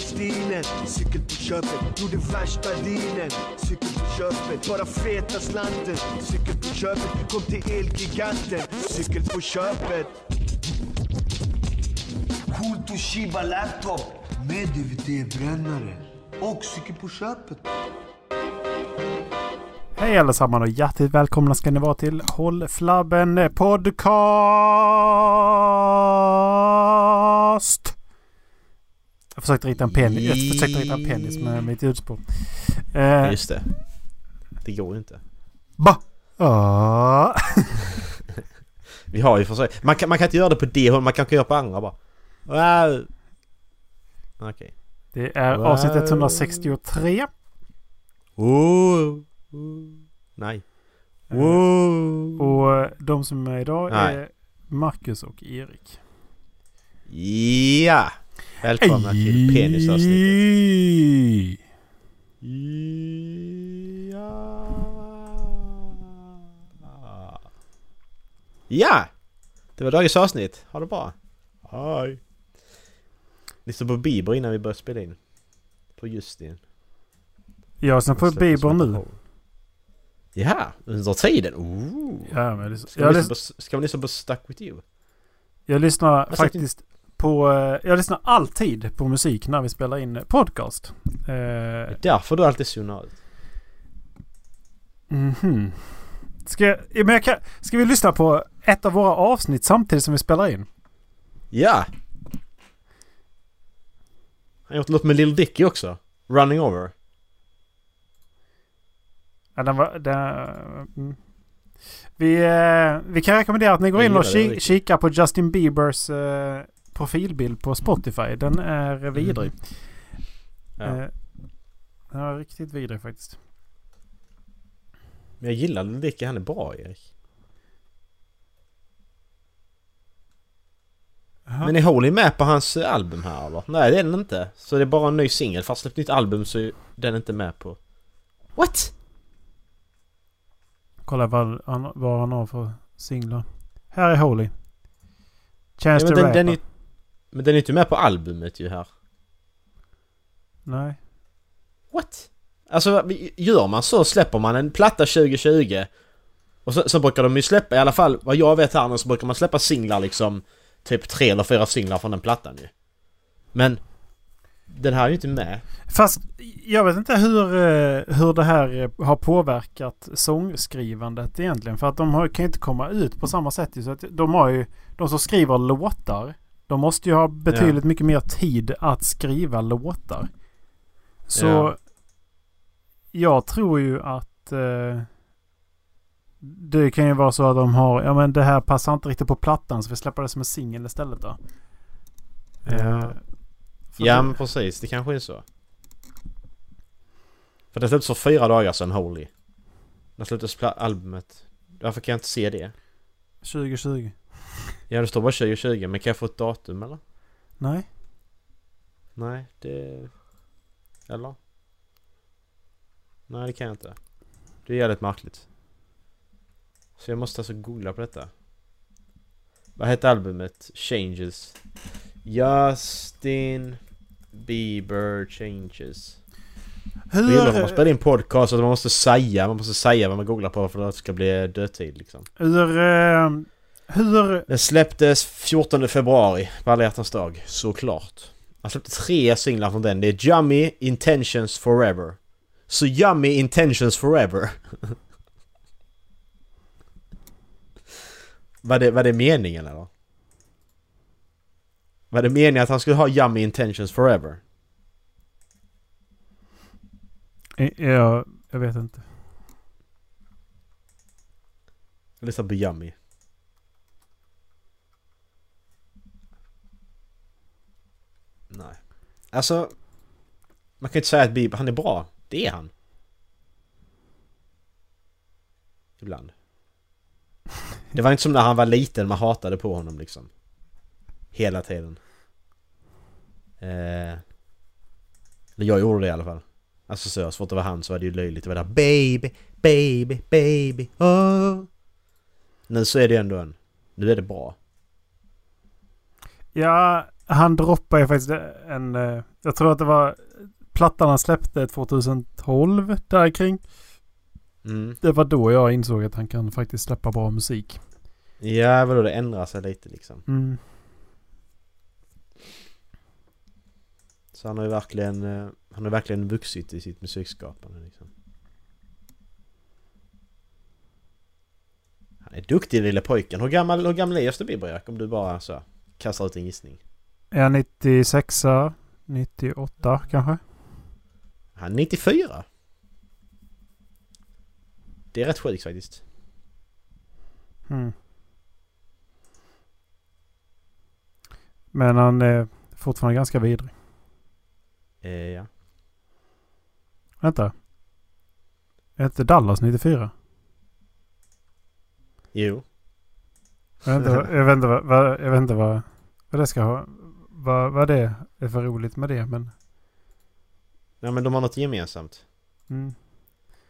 stilen Cykel på köpet, gjorde värsta dealen. Cykel på köpet, bara feta slanten Cykel på köpet, kom till Elgiganten. Cykel på köpet. Cool Toshiba laptop. Med DVD-brännare och cykel på köpet. Hej allesammans och hjärtligt välkomna ska ni vara till Håll Flabben Podcast! Jag försökte rita en penis, jag försökte rita en penis med mitt ljudspår. Eh, Just det. Det går ju inte. ba! Ah. Vi har ju försökt. Man kan, man kan inte göra det på det hållet, man kan göra på andra bara. Wow. Okej. Det är avsnitt 163. Wow. Nej. Wow. Och eh, de som är med idag Nej. är Marcus och Erik. Ja! Välkomna till penisavsnittet. Ja. Ja! Det var dagens avsnitt. Ha det bra. Hej. Lyssna på Bieber innan vi börjar spela in. På Justin. Jag lyssnar på Bieber nu. Ja, under tiden. Ooh. Ja, men lyssnar, Ska, vi lyssna på, ska vi lyssna på Stuck With You? jag lyssnar faktiskt på... eh, Jag lyssnar alltid på musik när vi spelar in podcast. Det Eh, är därför du alltid zonar ut. Mhm. Ska, jag, ja, men jag kan, ska vi lyssna på ett av våra avsnitt samtidigt som vi spelar in? Ja! Han har gjort något med Lil Dicky också. Running Over. Ja, den var, den, mm. vi, eh, vi kan rekommendera att ni går in och det ki, kikar på Justin Biebers profilbild på Spotify. Den är vidrig. Ja. Eh, den är riktigt vidrig faktiskt. Men jag gillar Dicky, han är bra Erik. Jaha. Men är Holy med på hans eh, album här eller? Nej det är den inte. Så det är bara en ny singel. Fast släppt nytt album så är den inte med på... What? Kolla vad han, vad han har för singlar. Här är Holy. Ja, Chance men, to den, Rap. den är, men den är inte med på albumet ju här. Nej. What? Alltså gör man så släpper man en platta 2020 och så, så brukar de ju släppa, i alla fall vad jag vet här nu så brukar man släppa singlar liksom Typ tre eller fyra singlar från den plattan ju. Men den här är ju inte med. Fast jag vet inte hur, eh, hur det här eh, har påverkat sångskrivandet egentligen. För att de har, kan ju inte komma ut på samma sätt. Så att de har ju, de som skriver låtar, de måste ju ha betydligt mycket mer tid att skriva låtar. Så Ja. jag tror ju att eh, det kan ju vara så att de har, ja men det här passar inte riktigt på plattan så vi släpper det som en singel istället då. Ja. Eh, Ja det- men precis, det kanske är så. För det släpptes för fyra dagar sedan Holy. När släpptes albumet? Varför kan jag inte se det? 2020. Ja det står bara 2020 men kan jag få ett datum eller? Nej. Nej, det... Eller? Nej, det kan jag inte. Det är jävligt märkligt. Så jag måste alltså googla på detta. Vad hette albumet? Changes. Justin Bieber Changes. Jag gillar att man Hur, spelar in podcast att man måste säga, man måste säga vad man googlar på för att det ska bli dödtid liksom. hur, eh, hur, Den släpptes 14 februari på alla hjärtans dag, såklart. Han släppte tre singlar från den. Det är Yummy Intentions Forever. Så Yummy Intentions Forever. var, det, var det meningen eller? Var det meningen att han skulle ha Yummy Intentions Forever? eh, jag, jag vet inte. Jag lyssnar på Yummy. Nej. Alltså... Man kan inte säga att Bieber, han är bra. Det är han. Ibland. Det var inte som när han var liten, man hatade på honom liksom. Hela tiden. Eh, jag gjorde det i alla fall. Alltså så, så fort det var han så var det ju löjligt. Det var där baby, baby, baby, oh. Nu så är det ändå en... Nu är det bra. Ja, han droppade ju faktiskt en... eh, Jag tror att det var plattan han släppte 2012 där kring. Mm. Det var då jag insåg att han kan faktiskt släppa bra musik. Ja, vadå det ändrar sig lite liksom. Mm. Så han har ju verkligen, eh, han har verkligen vuxit i sitt musikskapande liksom. Han är duktig lille pojken. Hur gammal, hur gammal är Justin Bieber Jack? Om du bara så kastar ut en gissning. Är jag 96 98 kanske? Han är 94. Det är rätt sjukt faktiskt. Mm. Men han är fortfarande ganska vidrig. Eh, ja. Vänta. Är inte Dallas 94? Jo. Jag vet inte, jag vet inte, vad, jag vet inte vad, vad det ska ha. Vad, vad det är för roligt med det men... Ja men de har något gemensamt. Mm.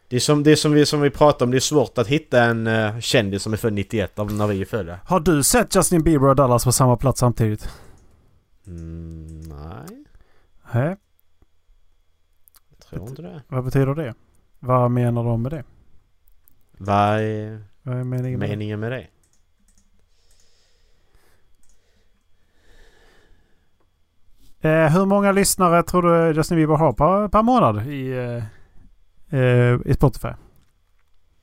Det är som, det är som, vi, som vi pratade om, det är svårt att hitta en uh, kändis som är född 91 av när vi är födda. Har du sett Justin Bieber och Dallas på samma plats samtidigt? Mm, nej, Nej. jag tror inte det. Vad betyder det? Vad menar de med det? Vad är Vad är meningen meningen med det? Hur många lyssnare tror du Justin Bieber har per, per månad i, eh, eh, i Spotify?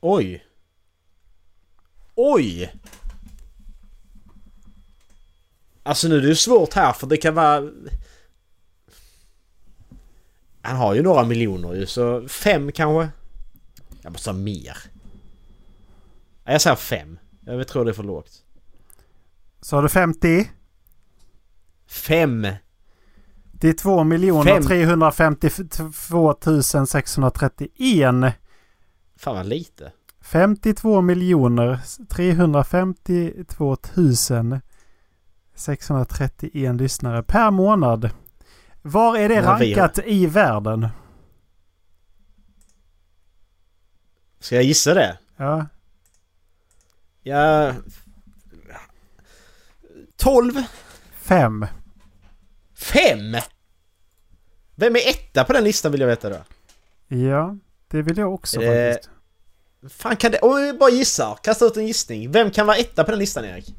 Oj! Oj! Alltså nu är det ju svårt här för det kan vara... Han har ju några miljoner ju så fem kanske? Jag måste ha mer. Jag säger fem. Jag tror det är för lågt. Så har du 50? Fem! Det är 2 Fem. 352 631. Fan vad lite. 52 miljoner 352 631 lyssnare per månad. Var är det rankat i världen? Ska jag gissa det? Ja. Ja... 12? Fem. Fem? Vem är etta på den listan vill jag veta då? Ja, det vill jag också Eh, faktiskt. Fan kan det... Om vi bara gissar, kasta ut en gissning. Vem kan vara etta på den listan Erik?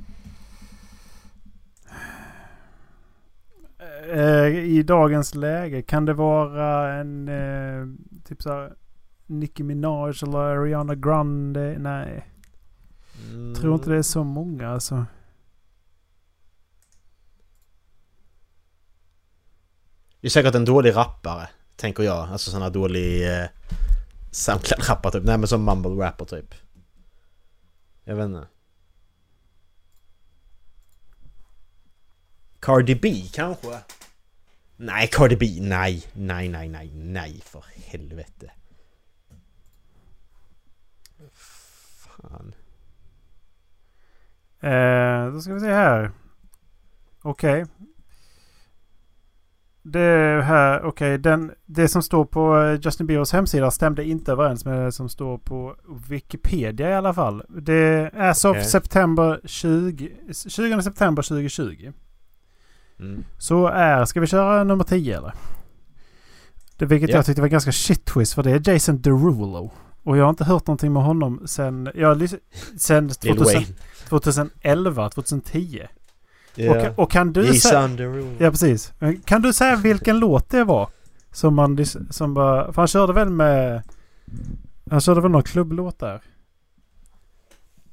Eh, I dagens läge kan det vara en eh, typ såhär Nicki Minaj eller Ariana Grande? Nej, Mm. tror inte det är så många alltså. Det är säkert en dålig rappare, tänker jag. Alltså sån här dålig... Eh, Soundcloud-rappare typ. Nej men som mumble rapper typ. Jag vet inte. Cardi B kanske? Nej, Cardi B. Nej, nej, nej, nej, nej för helvete. Fan. Eh, då ska vi se här. Okej. Det här, okej, den, det som står på eh, Justin Biebers hemsida stämde inte överens med det som står på Wikipedia i alla fall. Det är så Okej. september 20, 20 september 2020. Mm. Så är, ska vi köra nummer 10 eller? Det, vilket Ja. jag tyckte var ganska shit twist för det är Jason Derulo. Och jag har inte hört någonting med honom sen, lys- sen Lil 2000, Wayne. 2011, 2010. Ja. Och, och kan du säga... Ja precis. Kan du säga vilken låt det var? Som man som bara... För han körde väl med... Han körde väl någon klubblåt där?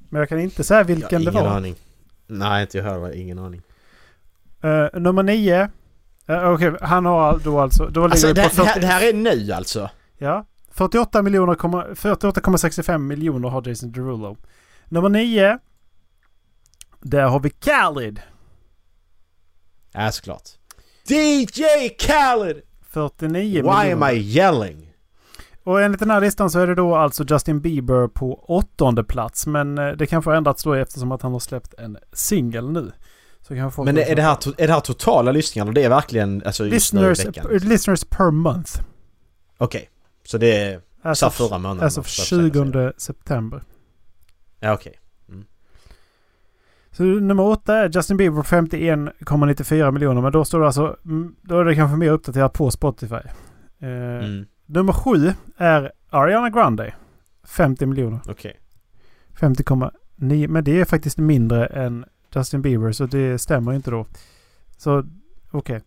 Men jag kan inte säga vilken ja, det ingen var. aning. Nej, inte jag heller. Ingen aning. Uh, nummer nio. Uh, Okej, han har då alltså... Då Alltså det, det det, på här, 40, det här är nu alltså? Ja. 48 miljoner, komma- 48,65 miljoner har Jason Derulo. Nummer nio. Där har vi Khalid. Ja, såklart. DJ Khaled! 49 Why am miljoner. I yelling? Och enligt den här listan så är det då alltså Justin Bieber på åttonde plats. Men eh, det kanske har ändrats då eftersom att han har släppt en singel nu. Men är det, här, är det här totala lyssningar? Det är verkligen alltså just nu i listeners, veckan? per, listeners per month. Okej. Så det är As så of, förra månaden? as of så att säga. 20 september. Ja, okej. Så nummer åtta är Justin Bieber 51,94 miljoner. Men då står det alltså... mm, Då är det kanske mer uppdaterat på Spotify. Eh, Mm. Nummer sju är Ariana Grande. 50 miljoner. Okej. 50,9. Men det är faktiskt mindre än Justin Bieber så det stämmer inte då. Så okej.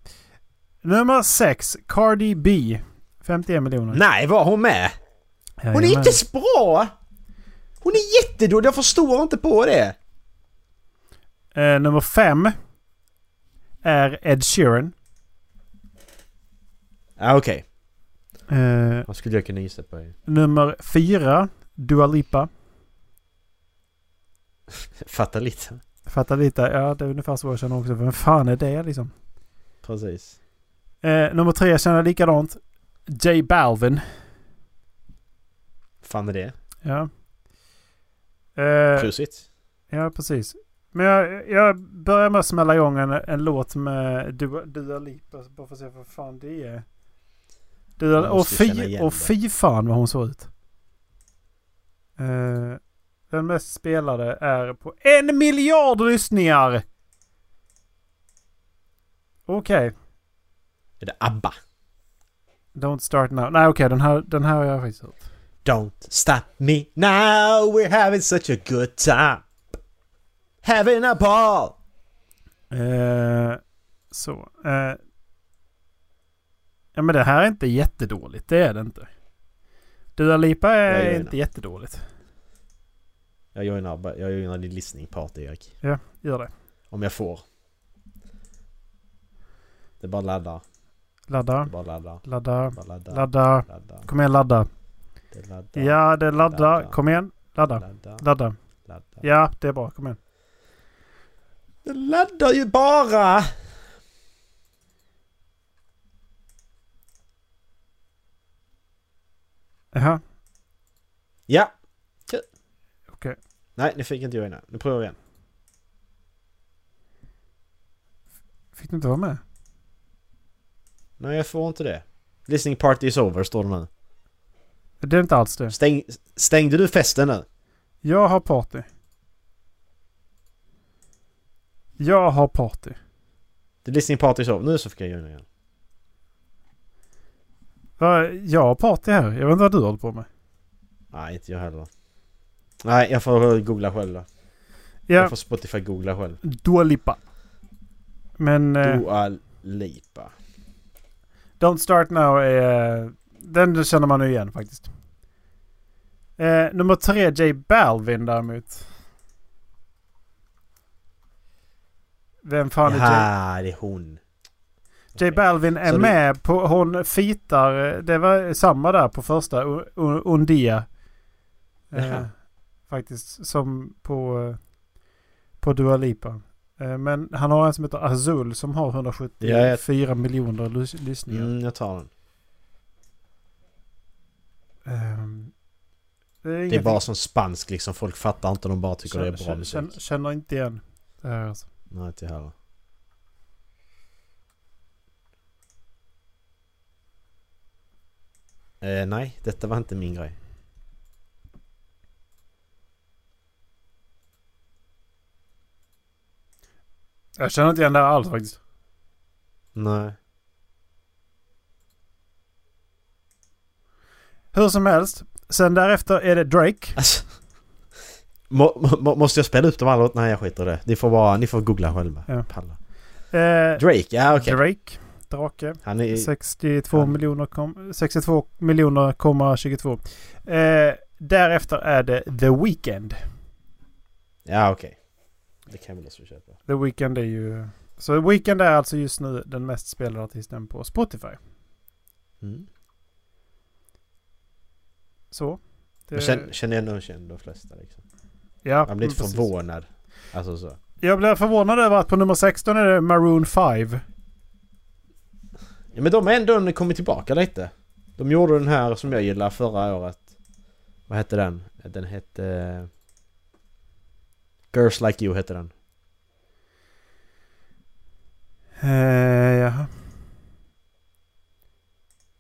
Nummer sex. Cardi B. 51 miljoner. Nej, var hon med? Hon är inte så bra! Hon är jättedålig, jag förstår inte på det. Eh, nummer fem är Ed Sheeran. Ja, okej. Eh, Vad skulle jag kunna gissa på? nummer fyra Dua Lipa. Fattar lite. Fattar lite. Ja, det är ungefär så jag känner också. Vem fan är det liksom? Precis. Eh, nummer tre känner jag likadant. J Balvin. fan är det? Ja. Eh, Prosit. ja, precis. Men jag, jag börjar med att smälla igång en, en låt med Dua, Dua Lipa. Bara för att se vad fan det är. Dua, och, fy, och fy fan vad hon såg ut. Eh, den mest spelade är på en miljard lyssningar! Okej. Är det ABBA? Don't start now. Nej okej, den, här, den här har jag faktiskt hört. Don't stop me now, we're having such a good time. Having a ball! Eh, så. Eh, ja men det här är inte jättedåligt. Det är det inte. Dua Lipa Jag är gör inte jättedåligt. Jag joinar, jag joinar din listening party Erik. Gör det. Om jag får. Det bara laddar. Ladda. Det bara laddar. Ladda. Bara laddar. Ladda. Laddar. Kom igen ladda. Det laddar. Ja det laddar. Ladda. Kom igen. Ladda. Laddar. Ladda. Laddar. Ja det är bra. Kom igen. Det laddar ju bara! Jaha. Ja! Okej. Nej, nu fick inte jag joina. Nu provar vi igen. Fick du inte vara med? Nej, jag får inte det. Listening party is over, står det nu. Det är inte alls det. Stäng, stängde du festen nu? Jag har party. Jag har party. The listening party is over. Nu så fick jag joina igen. Va, Jag har party här. Jag vet inte vad du håller på med. Nej, inte jag heller. Nej, jag får googla själv då. Ja, Jag får Spotify googla själv. Dua Lipa. Men eh, Dua Lipa. Don't Start Now är... Den känner man nu igen faktiskt. Eh, nummer tre, J Balvin däremot. Vem fan är J? Ja, det är hon. J Balvin är du- med på... Hon fitar... Det var samma där på första. Undia. Eh, faktiskt. Som på... På Dua Lipa. Eh, men han har en som heter Azul som har 174 miljoner lys- lyssningar. Mm, jag tar den. Ehm, det är, Det är bara som spansk liksom. Folk fattar inte. De bara tycker det är bra känner, musik. känner, känner inte igen det här alltså. Nej, inte heller. Eh, nej, detta var inte min grej. Jag känner inte igen det här alls faktiskt. Nej. Hur som helst. Sen därefter är det Drake. Må, må, måste jag spela upp dem alla? Nej, jag skiter i det. Ni får bara, ni får googla själva. Ja. Eh, Drake, ja okej. Drake. Drake. Han är... 62 han- miljoner, kom, 62 miljoner, komma 22. Eh, därefter är det The Weeknd. Ja okej. Det kan väl också köpa. The Weeknd är ju... Så Weeknd är alltså just nu den mest spelade artisten på Spotify. Mm. Så. Det, Jag känner, känner jag nog de flesta liksom. Ja, Jag blir inte precis. förvånad. Alltså så. Jag blev förvånad över att på nummer 16 är det Maroon 5. Ja, men de har ändå kommit tillbaka lite. De gjorde den här som jag gillade förra året. Vad hette den? Den hette... Girls Like You hette den. Eh, jaha.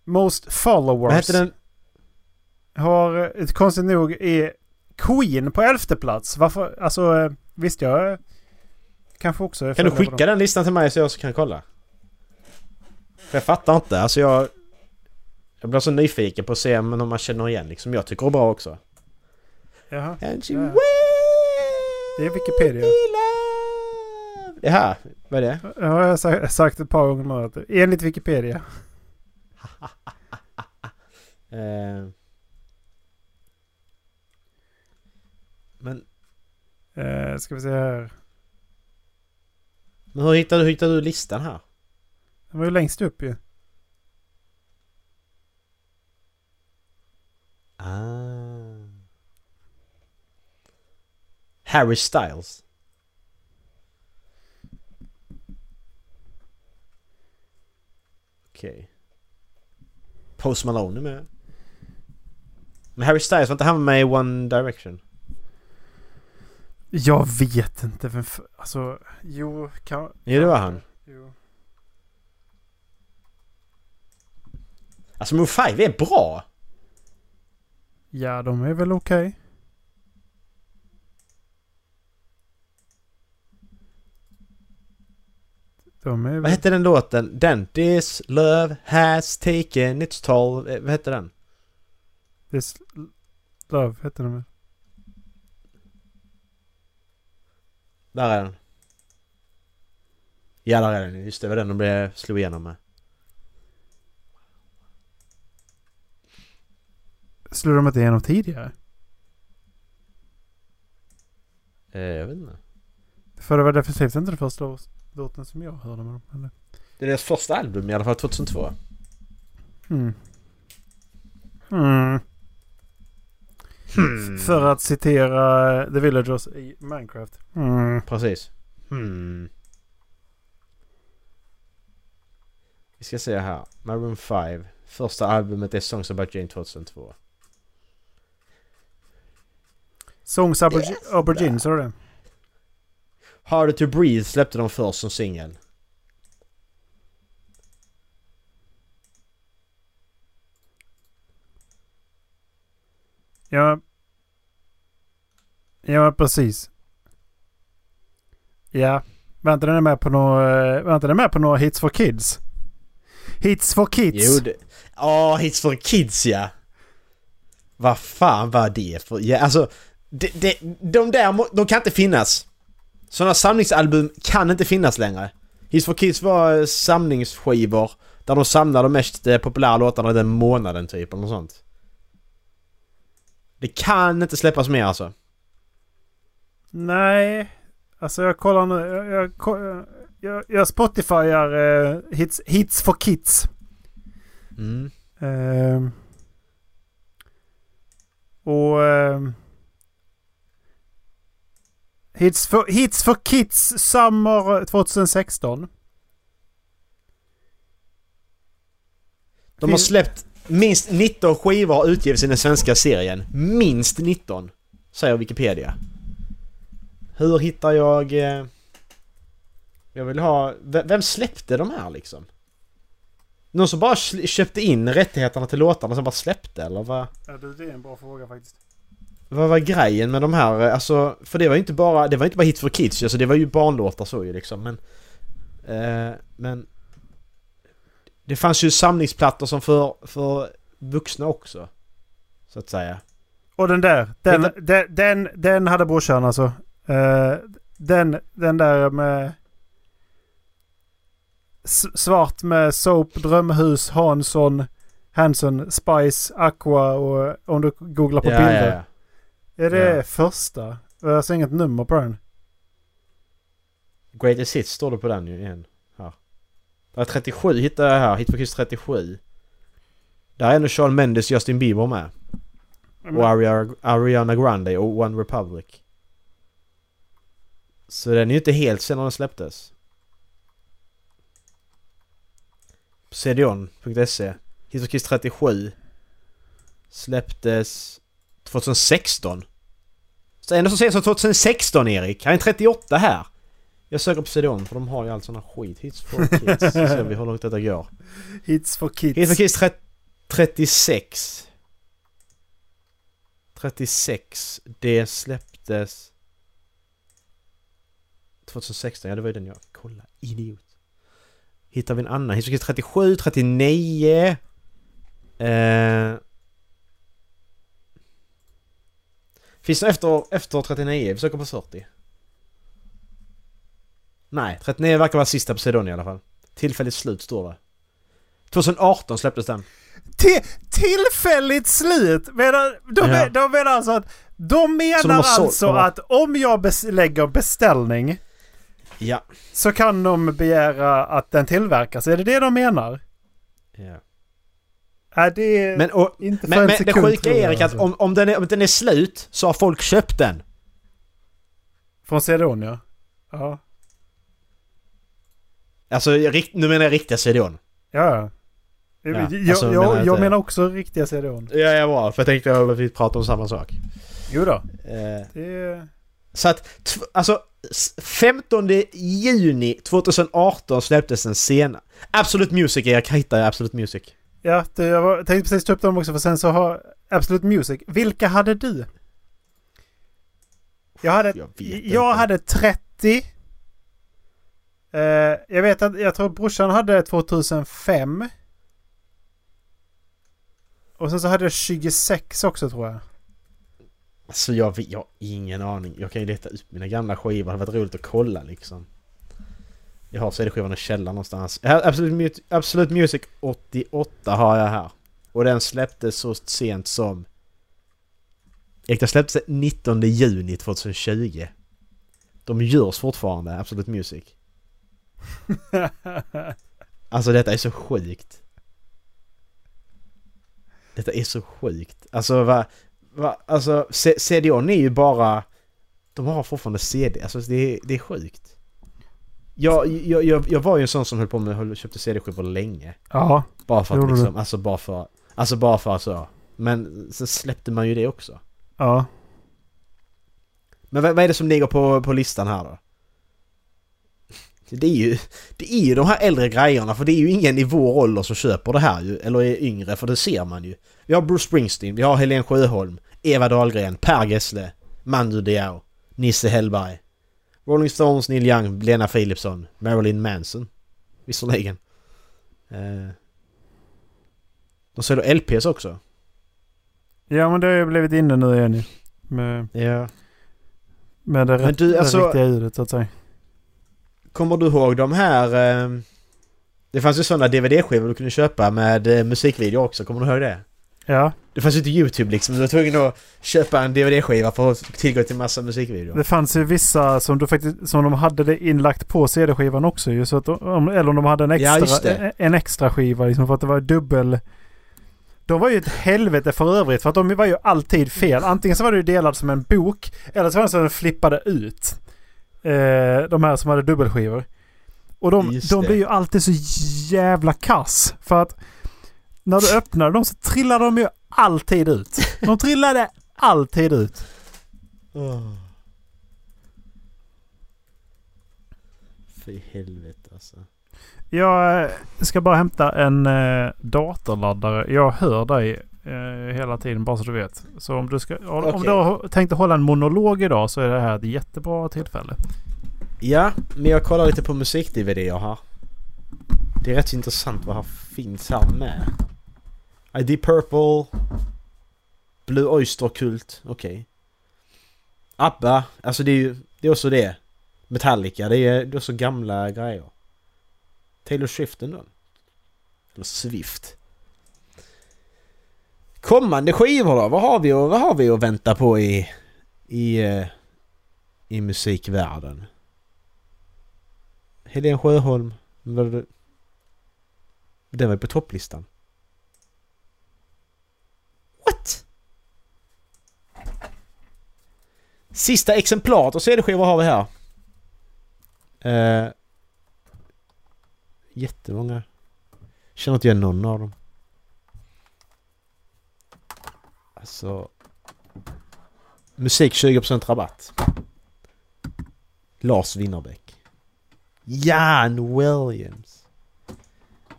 Most followers. Vad hette den? Har eh, konstigt nog är Queen på elfte plats. Varför? Alltså visst jag... kanske också Kan du skicka den listan till mig så jag kan kolla? För jag fattar inte. Alltså jag... Jag blir så nyfiken på att se om man känner igen liksom. Jag tycker det är bra också. Jaha. And she Ja. Det är Wikipedia. Det här, vad är det? Ja, jag har sa- sagt ett par gånger nu. Enligt Wikipedia. Eh. Men, Eh, ska vi se här. men hur hittade, hur hittade du listan här? Den var ju längst upp ju. Ah. Harry Styles. Okej. Post Malone med. Men Harry Styles var inte han med i One Direction? Jag vet inte vem Alltså, jo, kan... Jo, det var han. Jo. Alltså Move 5 är bra! Ja, de är väl okej. De är Vad väl... hette den låten? Den This love has taken its toll. Eh, Vad hette den? This Love hette de väl? Där är den. Ja, där är den. Just det, var den de blev, slog igenom med. Slog de inte igenom tidigare? Eh, jag vet inte. För det var definitivt inte den första låten som jag hörde med dem. Eller? Det är deras första album i alla fall, 2002. Mm. Mm. Hmm. För att citera The Villagers i Minecraft. Mm. Precis. Hmm. Vi ska se här. Maroon 5. Första albumet är Songs About Jane 2002. Songs Auberg- Yes, Aubergine, sa du det? Harder to Breathe släppte de först som singel. Ja. Ja, precis. Ja. Vänta, den är med på några... Vänta, den är med på några Hits for Kids. Hits for Kids. Jo, det... Åh, Hits for Kids ja! Vad fan var det för... Ja, alltså... De, de, de där, må- de kan inte finnas. Sådana samlingsalbum kan inte finnas längre. Hits for Kids var eh, samlingsskivor där de samlade de mest eh, populära låtarna den månaden typ, eller något sånt. Det kan inte släppas mer alltså. Nej. Alltså jag kollar nu. Jag, jag, jag, jag Spotifyar eh, hits, hits for Kids. Mm. Ehm. och... ehm, hits, for, hits for Kids Summer 2016. De har släppt minst 19 skivor har utgivits i den svenska serien. Minst 19! Säger Wikipedia. Hur hittar jag... Eh... Jag vill ha... v- Vem släppte de här liksom? Någon som bara köpte in rättigheterna till låtarna som bara släppte eller vad? Ja, det är en bra fråga faktiskt. Vad var grejen med de här? Alltså, för det var ju inte bara, det var inte bara hit för kids alltså det var ju barnlåtar så ju liksom men... Eh, men... Det fanns ju samlingsplattor som för, för vuxna också. Så att säga. Och den där. Den, den, den, den hade brorsan alltså. Eh, den, den där med... Svart med Soap, Drömhus, Hansson, Hanson, Spice, Aqua och om du googlar på ja, bilder. ja, ja. Är det första? Jag ser inget nummer på den. Greatest Hits står det på den ju igen. Här. Det är 37 hittar jag här. Hit for Kids 37. Där är ändå Shawn Mendes Justin Bieber med. Och Ariana Grande och One Republic. Så den är ju inte helt sen den släpptes. På cdon.se. Hit for Kids 37. Släpptes 2016. Så ändå så sent som 2016 Erik. Han är 38 här. Jag söker på cdon för de har ju all sån här skit. Hits for Kids. Så ser vi hur långt detta går. Hits for Kids. Hit for Kids 30, 36. 36. Det släpptes 2016, ja det var ju den jag... Kolla, idiot. Hittar vi en annan? Historisk 37, 39... Eh... Finns det efter, efter 39? Vi söker på 40. Nej, 39 verkar vara sista på Sidonia i alla fall. Tillfälligt slut står det. 2018 släpptes den. Ti- tillfälligt slut! Menar, de, Ja. de menar alltså att... De de menar sålt- alltså de har- att om jag bes- lägger beställning Ja. så kan de begära att den tillverkas. Är det det de menar? ja. Nej, det är Men, och, inte för men, en men det sekund, sjuka tror är jag, Erik att alltså. om, om, den är, om den är slut så har folk köpt den. Från Cedonia? Ja. Alltså rikt, nu menar jag riktiga CDOn. Ja. Ja, jag, alltså, jag, menar jag, inte- menar också riktiga CDOn. Ja, ja bra. För jag tänkte att vi pratar om samma sak. Jo då. Eh, Det är... så att, alltså s- 15 juni 2018 släpptes den sena. Absolut Music, hittar jag Absolut Music. Ja, det, jag var, tänkte precis ta upp dem också för sen så har Absolute Music. Vilka hade du? Jag hade, Jag jag hade 30. Eh, jag vet att, jag tror brorsan hade 2005. Och sen så hade jag 26 också tror jag. Alltså jag, vet- jag har ingen aning. Jag kan ju leta upp mina gamla skivor. Det hade varit roligt att kolla liksom. Jag har CD-skivan i källaren någonstans. Absolut, Absolut Music 88 har jag här. Och den släpptes så sent som... Den släpptes 19 juni 2020. De görs fortfarande, Absolut Music. Alltså detta är så sjukt. Detta är så sjukt. Alltså vad... Va, alltså CDON är ju bara... De har fortfarande CD. Alltså det är, det är sjukt. Jag, jag, jag, jag var ju en sån som höll på med köpte CD-skivor länge. ja, Bara för att Gjorde du? liksom, alltså bara för... Alltså bara för så. Men så släppte man ju det också. ja. Men vad, vad är det som ligger på, på listan här då? Det är, ju, det är ju de här äldre grejerna för det är ju ingen i vår ålder som köper det här ju, eller är yngre för det ser man ju. Vi har Bruce Springsteen, vi har Helen Sjöholm, Eva Dahlgren, Per Gessle, Mando Diao, Nisse Hellberg, Rolling Stones, Neil Young, Lena Philipsson, Marilyn Manson. Visserligen. Eh, de säljer LPs också. Ja men det har ju blivit inne nu igen ju. Med, Ja. med det, Men du, alltså- det riktiga ljudet så att säga. Kommer du ihåg de här... Eh, det fanns ju sådana DVD-skivor du kunde köpa med eh, musikvideo också, kommer du ihåg det? Ja, Det fanns ju inte YouTube liksom, du var tvungen att köpa en DVD-skiva för att få tillgång till massa musikvideor. det fanns ju vissa som, du faktiskt, som de hade det inlagt på CD-skivan också ju. Så att om- eller om de hade en Ja, extra, det. en extra skiva liksom för att det var dubbel... De var ju ett helvete för övrigt för att de var ju alltid fel. Antingen så var det ju delad som en bok eller så var det så att den flippade ut. Eh, de här som hade dubbelskivor. Och de, Just de blir ju alltid så jävla kass. För att när du öppnar dem så trillar de ju alltid ut. De trillade alltid ut. Åh. Fy helvete alltså. Jag eh, ska bara hämta en eh, datorladdare. Jag hör dig eh, hela tiden bara så du vet. Så om du, ska, om Okej. du har tänkt hålla en monolog idag så är det här ett jättebra tillfälle. Ja, men jag kollar lite på musik-DVD jag har. Det är rätt intressant vad här finns här med. ID Purple. Blue Oyster Kult, okej. ABBA, alltså det är ju, det är också det. Metallica, det är, det är så gamla grejer. Taylor Swift ändå. Eller Swift. Kommande skivor då? Vad har vi, att- vad har vi att vänta på i, i, eh, i musikvärlden? Helen Sjöholm. Det... Den var ju på topplistan. What? Sista exemplaret av CD-skivor har vi här. Eh, jättemånga. Känner inte igen någon av dem. Alltså... Musik 20% rabatt. Lars Winnerbäck. Jan Williams.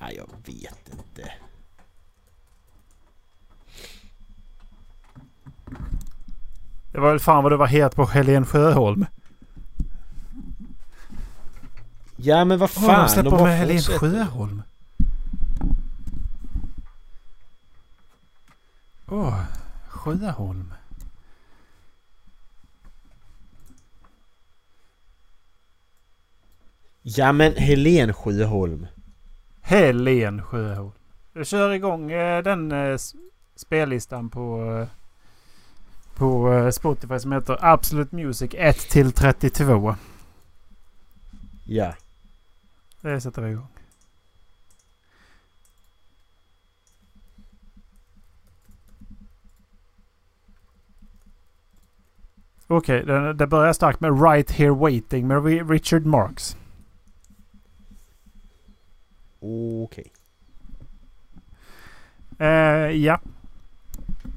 Nej, jag vet inte. Det var väl fan vad du var het på Helen Sjöholm. Ja men vad fan, de släpper med Helen. Sjöholm. Åh, Sjöholm. Ja men Helen Sjöholm. Helen Sjöholm. Jag kör igång eh, den eh, spellistan på, eh, på eh, Spotify som heter Absolute Music 1 till 32. Ja. Det sätter vi igång. Okej, det, det börjar starkt med Right Here Waiting med Ri- Richard Marks. Okej. Eh, ja.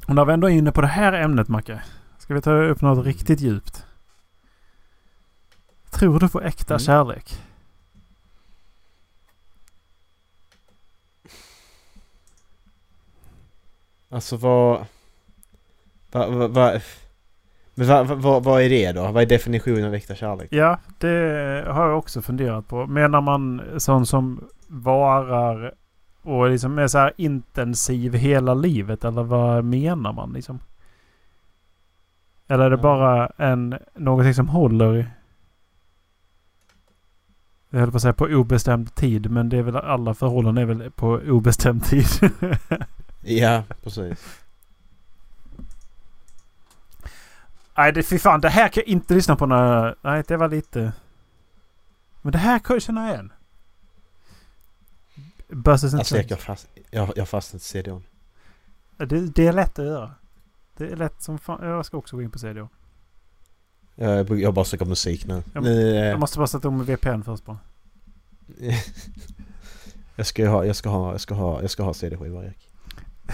Och när vi ändå är inne på det här ämnet Macke. Ska vi ta upp något riktigt djupt? Tror du på äkta Mm. kärlek? Alltså vad... Vad... Vad... vad vad, vad, vad är det då? Vad är definitionen av äkta kärlek? Ja, det har jag också funderat på. Menar man sån som varar och liksom är så här intensiv hela livet? Eller vad menar man liksom? Eller är det bara en, någonting som håller? Jag höll på att säga på obestämd tid. Men det är väl alla förhållanden är väl på obestämd tid. Ja, precis. Nej, det, fy fan. Det här kan jag inte lyssna på när... Nej, det var lite... Men det här kan jag känna igen. Buses and Alltså jag, fast, jag, jag fastnat i CDON. Det, det är lätt att göra. Det är lätt som fan. Jag ska också gå in på CDO. Jag, jag bara söker musik nu. Jag- eh, Jag måste bara sätta om VPN först bara. jag ska ha, jag ska ha, jag ska ha, jag ska ha CD-skivor Erik.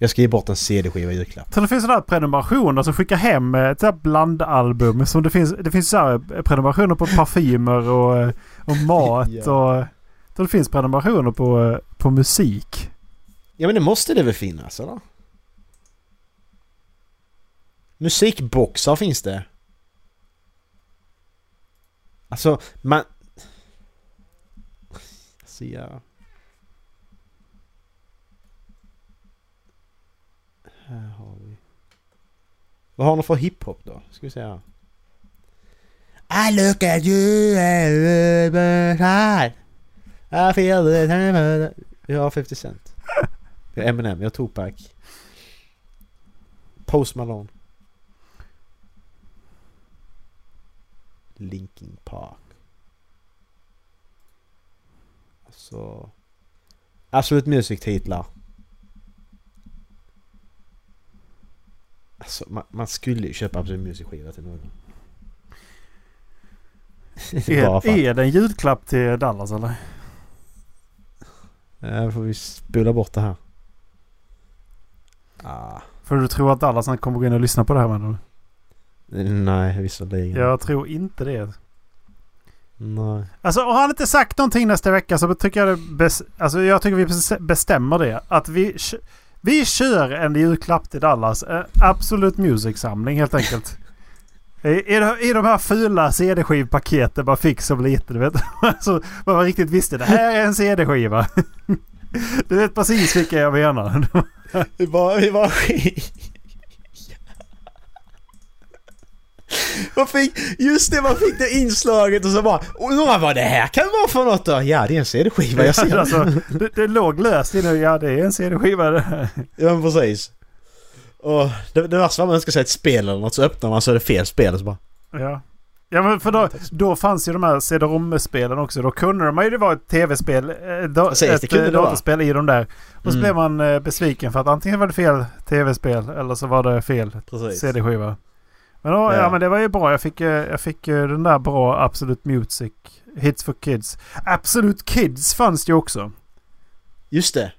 Jag ska ge bort en CD-skiva i julklapp. Så det finns sådana här prenumerationer som skickar hem eh, ett sådant här blandalbum. Som det finns, det finns så här prenumerationer på parfymer och, eh, och mat. Ja. och så det finns prenumerationer på, eh, på musik. Ja men det måste det väl finnas eller? Musikboxar finns det. Alltså man... Alltså ja... Här har vi... Vad har ni för hiphop då? Ska vi se här. I look at you and i feel the har 50 Cent. Eminem, vi har Tupac. Post Malone. Linkin Park. Alltså... Absolut Music-titlar. Alltså man, man skulle ju köpa Absolut Music-skiva till någon. Är, är det en julklapp till Dallas eller? Eh, får vi spola bort det här. Ah, För du tror att Dallas han kommer gå in och lyssna på det här menar du? nej, visserligen. Jag tror inte det. Nej. Alltså har han inte sagt någonting nästa vecka så tycker jag det bes- alltså, jag tycker vi bes- bestämmer det. Att vi, vi kör en julklapp till Dallas. Eh, Absolut Music-samling helt enkelt. I, i, de- I här fula CD-skivpaketen man fick som liten. Du vet. Alltså, man riktigt visste det här är en CD-skiva. Du vet precis vilka jag menar. Vi var, vi var Man fick, just det man fick det inslaget och så bara Undrar vad det här kan vara för något då? Ja det är en CD-skiva jag ser. Alltså, det, det låg löst inne. Ja det är en CD-skiva det här. Ja precis. Och det, det värsta var man önskar sig ett spel eller något så öppnar man så är det fel spel så bara Ja. Ja men för då, då fanns ju de här CD-ROM-spelen också. Då kunde de ju vara ett tv-spel. eh, Precis, ett kunde eh, datorspel i de där. Och så Mm. blev man eh, besviken för att antingen var det fel tv-spel eller så var det fel Precis. CD-skiva. Men, då, ja. Ja. men det var ju bra. Jag fick, jag fick den där bra Absolute Music Hits for Kids. Absolute Kids fanns det ju också. Just det.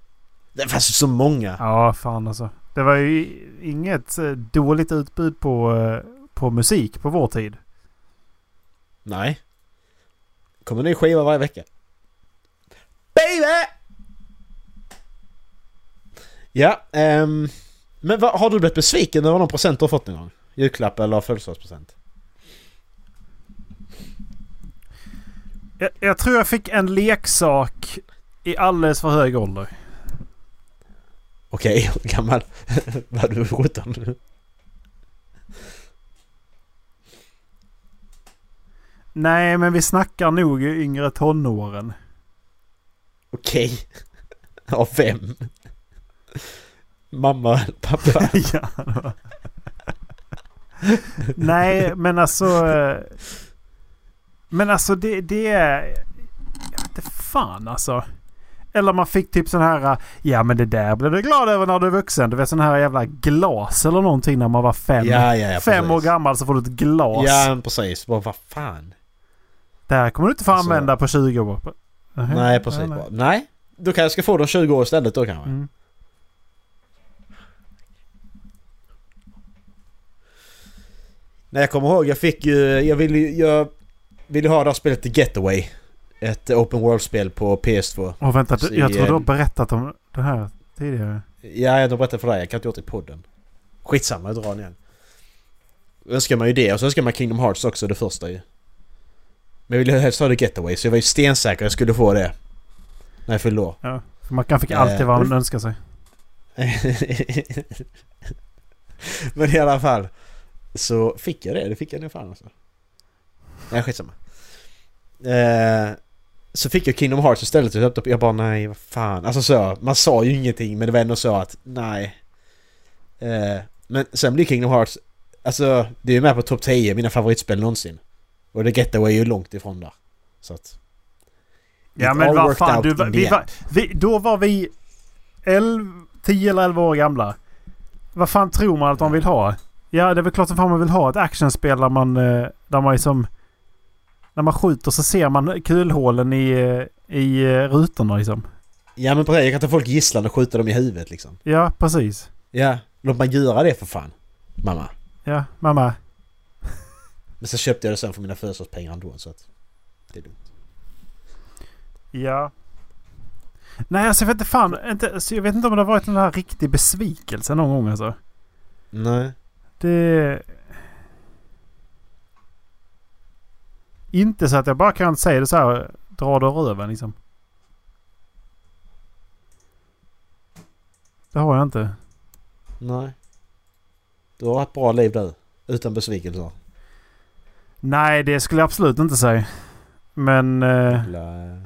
Det fanns ju så många. Ja, fan alltså. Det var ju inget eh, dåligt utbud på, eh, på musik på vår tid. Nej. Kommer ny skiva varje vecka. Baby! Ja, ehm... Men vad, har du blivit besviken över någon present du har fått någon gång? Julklapp eller födelsedagspresent? Jag, jag tror jag fick en leksak i alldeles för hög ålder. Okej, hur gammal var du? 17? Nej, men vi snackar nog yngre tonåren. Okej. Av vem? Mamma eller pappa? ja, Nej, men alltså... eh, Men alltså det, det är... Jag vet inte fan alltså. Eller man fick typ sån här... Ja men det där blev du glad över när du är vuxen. Du vet sån här jävla glas eller någonting när man var fem. Ja, ja, ja. fem år gammal så får du ett glas. Ja, precis. Bara vad fan. Det här kommer du inte få Alltså- använda på 20 år. Nähä, Nej, precis. nej. nej. Då kanske jag ska få dem 20 år istället då kanske. Mm. Nej, jag kommer ihåg jag fick ju... Jag ville ju... Jag ville ha det här spelet The Getaway. Ett open world-spel på PS2. Och vänta, du- jag tror du har eh, berättat om det här tidigare. Ja, jag berättade för dig. Jag kan inte gjort det i podden. Skitsamma, jag drar den igen. Då önskar man ju det och så önskar man Kingdom Hearts också, det första ju. Men jag ville helst ha The Getaway så jag var ju stensäker jag skulle få det. När jag fyllde år. Ja, för man kan fick alltid Eh, vad man men- önskar sig. Men i alla fall. Så fick jag det. Det fick jag nog fan alltså. Nej skitsamma. Eh, så fick jag Kingdom Hearts istället och köpte Jag bara nej vad fan. Alltså så. Man sa ju ingenting men det var ändå så att nej. Eh, men sen blir Kingdom Hearts. Alltså det är ju med på topp 10 mina favoritspel någonsin. Och The Getaway är ju långt ifrån där. Så att. Ja men vad fan. Du, vi var, vi, då var vi 11, 10 eller 11 år gamla. Vad fan tror man att man vill ha? Ja det är väl klart som fan man vill ha ett actionspel där man, eh, där man liksom... När man skjuter så ser man kulhålen i, i rutorna liksom. Ja men precis. Jag kan ta folk gisslan och skjuta dem i huvudet liksom. Ja precis. Ja. Låt man göra det för fan. Mamma. Ja mamma. Men så köpte jag det sen för mina födelsedagspengar ändå så att... Det är dumt. Ja. Nej alltså jag vet inte fan. Inte, alltså, jag vet inte om det har varit en här riktig besvikelse någon gång alltså. Nej. Det... Inte så att jag bara kan säga det så här. Dra det röven liksom. Det har jag inte. Nej. Du har ett bra liv du. Utan besvikelser. Nej, det skulle jag absolut inte säga. Men... Eh, Jävla...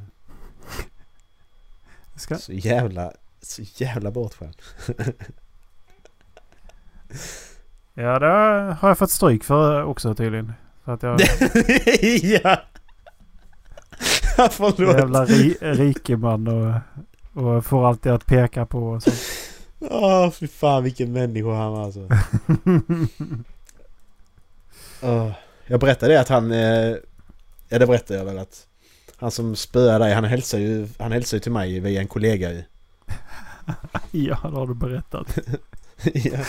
ska, Så jävla... Så jävla bortskämd. ja, det har jag fått stryk för också tydligen. För att jag ja! Ja, Förlåt. jävla ri, rikeman och, och får alltid att peka på och sånt. Åh fy fan vilken människa han var alltså. Åh. Jag berättade att han... Eh, ja det berättade jag väl att... Han som spöade dig, han hälsar ju, han hälsar ju till mig via en kollega ju. ja, det har du berättat. ja.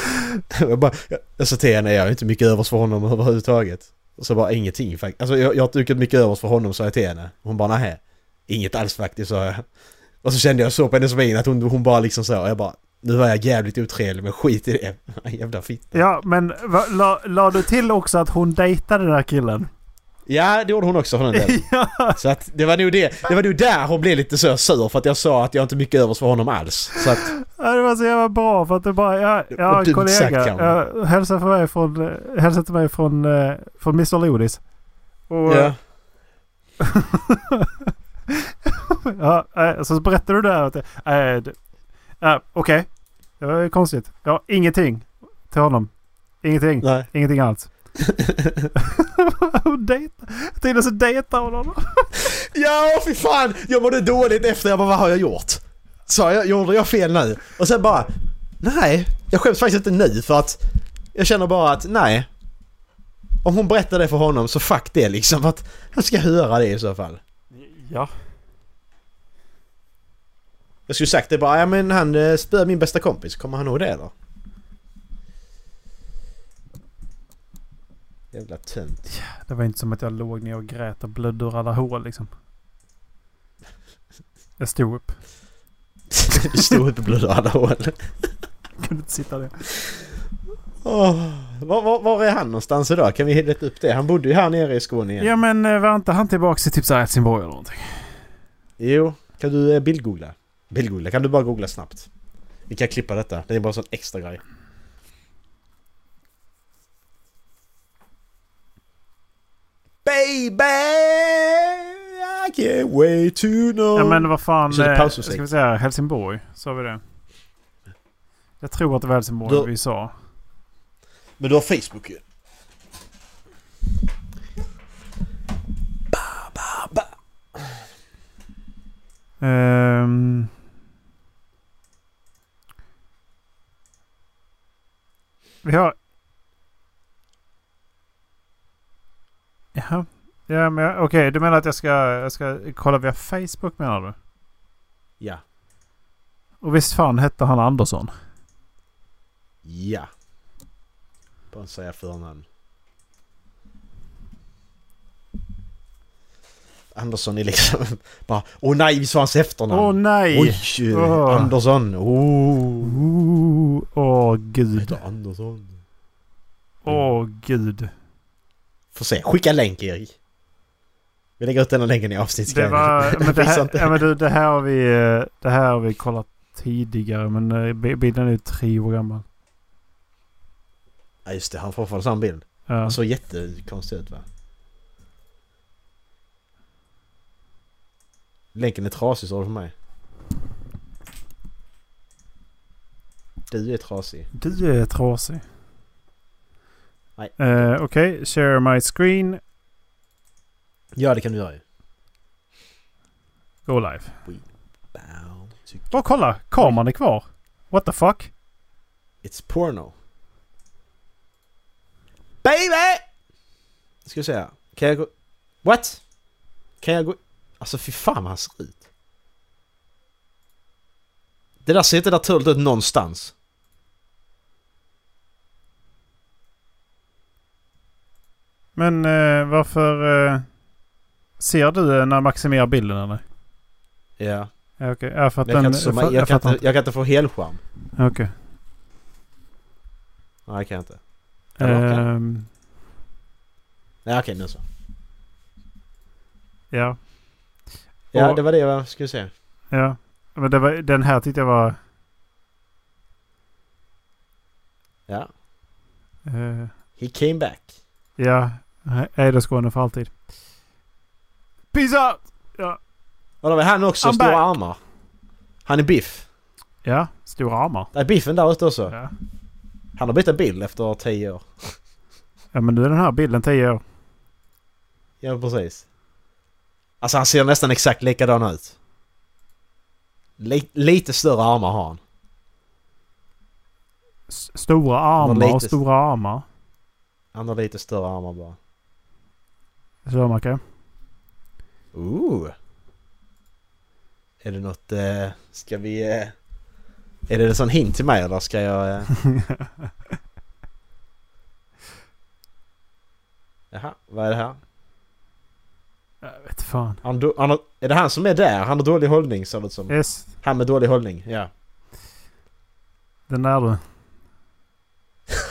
jag, bara, jag, jag sa till henne, jag har inte mycket övers för honom överhuvudtaget. Och så bara ingenting faktiskt. Alltså jag, jag har dukat mycket mycket övers för honom sa jag till henne. Hon bara nej. Inget alls faktiskt sa jag. Och så kände jag så på hennes min att hon, hon bara liksom så. Och jag bara nu var jag jävligt otrevlig men skit i det. Jävla fitta. Ja, men va, la, la du till också att hon dejtade den där killen? Ja det gjorde hon också för den delen. ja. Så att det var nog det. Det var nog där hon blev lite så sur för att jag sa att jag inte mycket övers för honom alls. Så att Ja, det var så jävla bra för att du bara... Ja, ja sagt, kollega. kanske. Ja, hälsa, för mig från, eh, hälsa till mig från, eh, från Mr Lodis. Och, ja. ja, eh, så berättade du där att... Äh, det- äh, Okej. Det var ju konstigt. Ja, ingenting till honom. Ingenting. Nej. Ingenting alls. Tydligen så dejtar hon honom. Ja, fy fan! Jag mådde dåligt efter. Jag bara, vad har jag gjort? Sa jag, gjorde jag fel nu? Och sen bara, nej, jag skäms faktiskt inte nu för att jag känner bara att nej. Om hon berättar det för honom så fuck det liksom. Att han ska höra det i så fall. Ja. Jag skulle sagt det bara, ja men han eh, spöar min bästa kompis. Kommer han ihåg det eller? Jävla tönt. Det var inte som att jag låg ner och grät och blödde ur alla hål liksom. Jag stod upp. Du stod upp och blödde alla hål. Kunde inte sitta där. Åh, var, var, var är han någonstans idag? Kan vi leta upp det? Han bodde ju här nere i Skåne igen. Ja men eh, var inte han tillbaka i typ så här Helsingborg eller någonting? Jo, kan du eh, bildgoogla? Bildgoogla, kan du bara googla snabbt? Vi kan klippa detta, det är bara en sån extra grej. Baby! I can't wait to know Ja men vad fan. Eh, ska vi säga Helsingborg? Sa vi det? Jag tror att det var Helsingborg Då- vi sa. Men du har Facebook ju. Ehm. vi har... Jaha. Ja men okej, du menar att jag ska, jag ska kolla via Facebook menar du? Ja. Och visst fan hette han Andersson? Ja. Bara säga förnamn. Andersson är liksom bara Åh nej, vi sa hans efternamn! Åh nej! Oj! Åh. Andersson! Oh. Åh åh, Han gud. Andersson. Åh gud. Får se, skicka länk Erik. Vi lägger ut den länken i Det avsnittsguiden. var... Men det här, ja, men du, det här har vi... eh, Det här har vi kollat tidigare men eh, bi- bilden är ju tre år gammal. Ja just det, han får fortfarande samma bild. Ja. Han såg jättekonstig ut va? Länken är trasig står det för mig. Du är trasig. Du är trasig. Nej. Eh, Okej, share my screen. Ja det kan du göra ju. Go live. Åh kolla! Kameran är kvar. What the fuck? It's porno. Baby! Ska vi säga. Kan jag gå... What? Kan jag gå... Alltså fy fan vad han ser ut. Det där ser inte naturligt ut någonstans. Men eh, varför... Eh, ser du eh, när jag maximerar bilden eller? Ja. Ja, Okej, ja, för att Jag kan, den... inte, zooma- jag, jag, kan inte, jag kan inte få helskärm. Okej. Nej det kan jag inte. Eller kan jag? Ehm, Nej okej nu så. ja, Ja Och- det var det jag skulle säga. ja. Men det var, den här tyckte jag var... Ja. eh, He came back. ja, Ejder Skåne för alltid. Peace out! Och då var han också, I'm stora back. armar. Han är Biff. Ja, stora armar. Det är Biffen där ute också. Ja. Han har bytt bil efter 10 år. ja, men nu är den här bilden 10 år. Ja precis. Alltså han ser nästan exakt likadan ut. Li- lite större armar har han. S- Stora armar lite- och stora armar. Han har lite större armar bara. Kan. Ooh. Är det något... Eh, ska vi... Eh, är det en sån hint till mig eller ska jag... Eh... Jaha, vad är det här? Jag vet fan. Han, do- han har, är det han som är där? Han har dålig hållning ser det ut som. Yes, Han med dålig hållning, ja. den är du.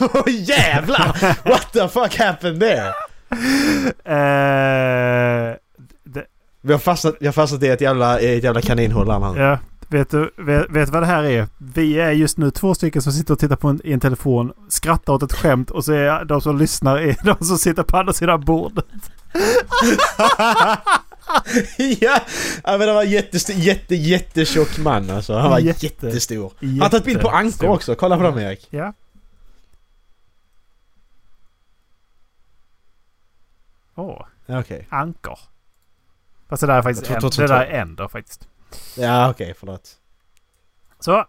Åh jävlar! What the fuck happened there? Eh, det, Vi har fastnat, vi har fastnat i ett jävla, ett jävla kaninhål här. ja, vet du vet, vet vad det här är? Vi är just nu två stycken som sitter och tittar på en, i en telefon, skrattar åt ett skämt och så är de som lyssnar är de som sitter på andra sidan bordet. ja! men det var jättestor, jätte, jättetjock man alltså. Han var Jätte- jättestor. Han har tagit bild på ankor också. Kolla på dem Erik. Ja. Åh, Ja, Okej. ankor. Fast det där är faktiskt en, det där är änder faktiskt. Ja okej, förlåt. Så,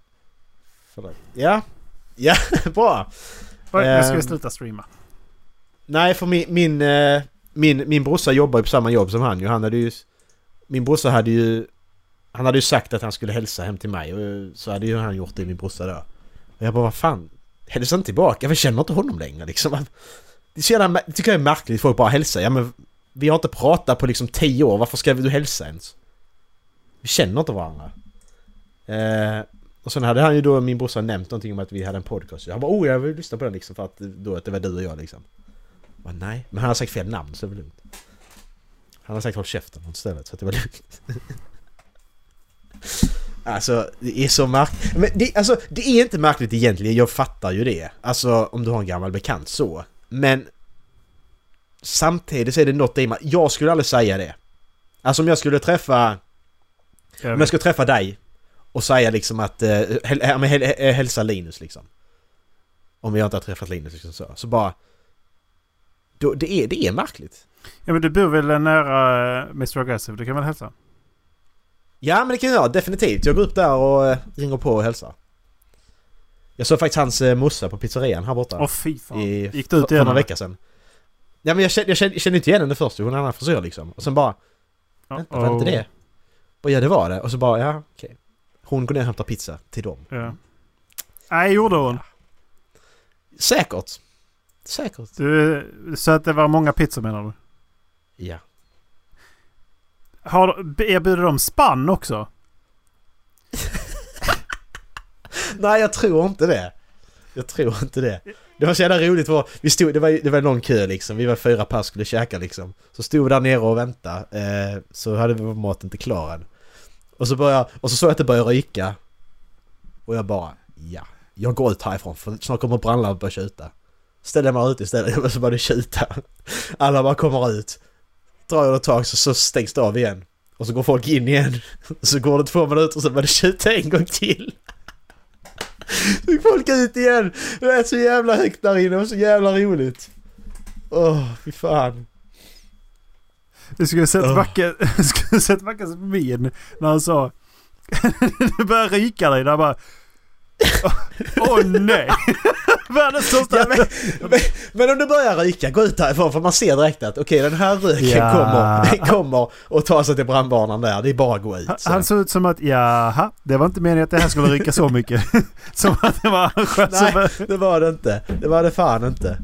Förlåt. Ja. Ja, bra. oj, nu ska vi sluta streama. Nej för min, min, eh, min, min brorsa jobbar ju på samma jobb som han ju. Han hade ju... Min brorsa hade ju... Han hade ju sagt att han skulle hälsa hem till mig och så hade ju han gjort det min brorsa då. Och jag bara vad fan, hälsa inte tillbaka, jag känner inte honom längre liksom. Det, är så jävla, det tycker jag är märkligt, folk bara hälsar. Ja men vi har inte pratat på liksom tio år, varför ska du hälsa ens? Vi känner inte varandra. Eh, Och sen hade han ju då, min brorsa nämnt någonting om att vi hade en podcast. Han bara oh jag vill lyssna på den liksom för att då att det var du och jag liksom. Jag bara, nej, men han har sagt fel namn så det var lugnt. Han har sagt håll käften istället så att det var lugnt. Alltså det är så märkligt. Men det, alltså, det är inte märkligt egentligen, jag fattar ju det. Alltså om du har en gammal bekant så. Men samtidigt så är det något i mig. Jag skulle aldrig säga det. Alltså om jag skulle träffa... Om jag skulle träffa dig och säga liksom att... Häl, häl, häl, hälsa Linus liksom. Om jag inte har träffat Linus liksom så. Så bara... Då, det, är, det är märkligt. Ja men du bor väl nära eh, Mr Aggressive? Du kan väl hälsa? Ja men det kan jag definitivt. Jag går upp där och äh, ringer på och hälsar. Jag såg faktiskt hans äh, morsa på pizzerian här borta. Åh oh, fy fan. I, Gick du ut igen? för några veckor sedan. Ja men jag kände, jag kände, jag kände inte igen henne först, hon hade en annan frisör liksom. Och sen bara... Vänta, var det inte det? Och ja det var det. Och så bara, ja okej. Okay. Hon går ner och hämtar pizza till dem. Ja. Nej, gjorde hon? Säkert. Säkert. Du, så att det var många pizzor menar du? Ja. Har, erbjuder de spann också? Nej, jag tror inte det. Jag tror inte det. Det var så jävla roligt för vi stod, det var, det var någon kö liksom. Vi var fyra pass skulle käka liksom. Så stod vi där nere och väntade. Eh, så hade vi maten inte klar än. Och så började, och så såg jag att det började ryka. Och jag bara, ja. Jag går ut härifrån för snart kommer brandlarmet börja tjuta. Ställer mig ute istället och så börjar det tjuta. Alla bara kommer ut. Drar jag ett tag så, så stängs det av igen. Och så går folk in igen. Så går det två minuter och så börjar det tjuta en gång till. Så gick folk ut igen. Det är så jävla högt där inne och så jävla roligt. Åh, oh, fy fan. Du skulle sett oh. Mackes min när han sa Det börjar ryka dig där bara Åh oh, nej! Världens största... Ja, men, men, men, om det börjar ryka, gå ut härifrån för man ser direkt att okej okay, den här röken ja. kommer, kommer och tar sig till brandbanan där. Det är bara att gå ut. Så. Han såg ut som att jaha, det var inte meningen att det här skulle ryka så mycket. som att det var Nej, det var det inte. Det var det fan inte.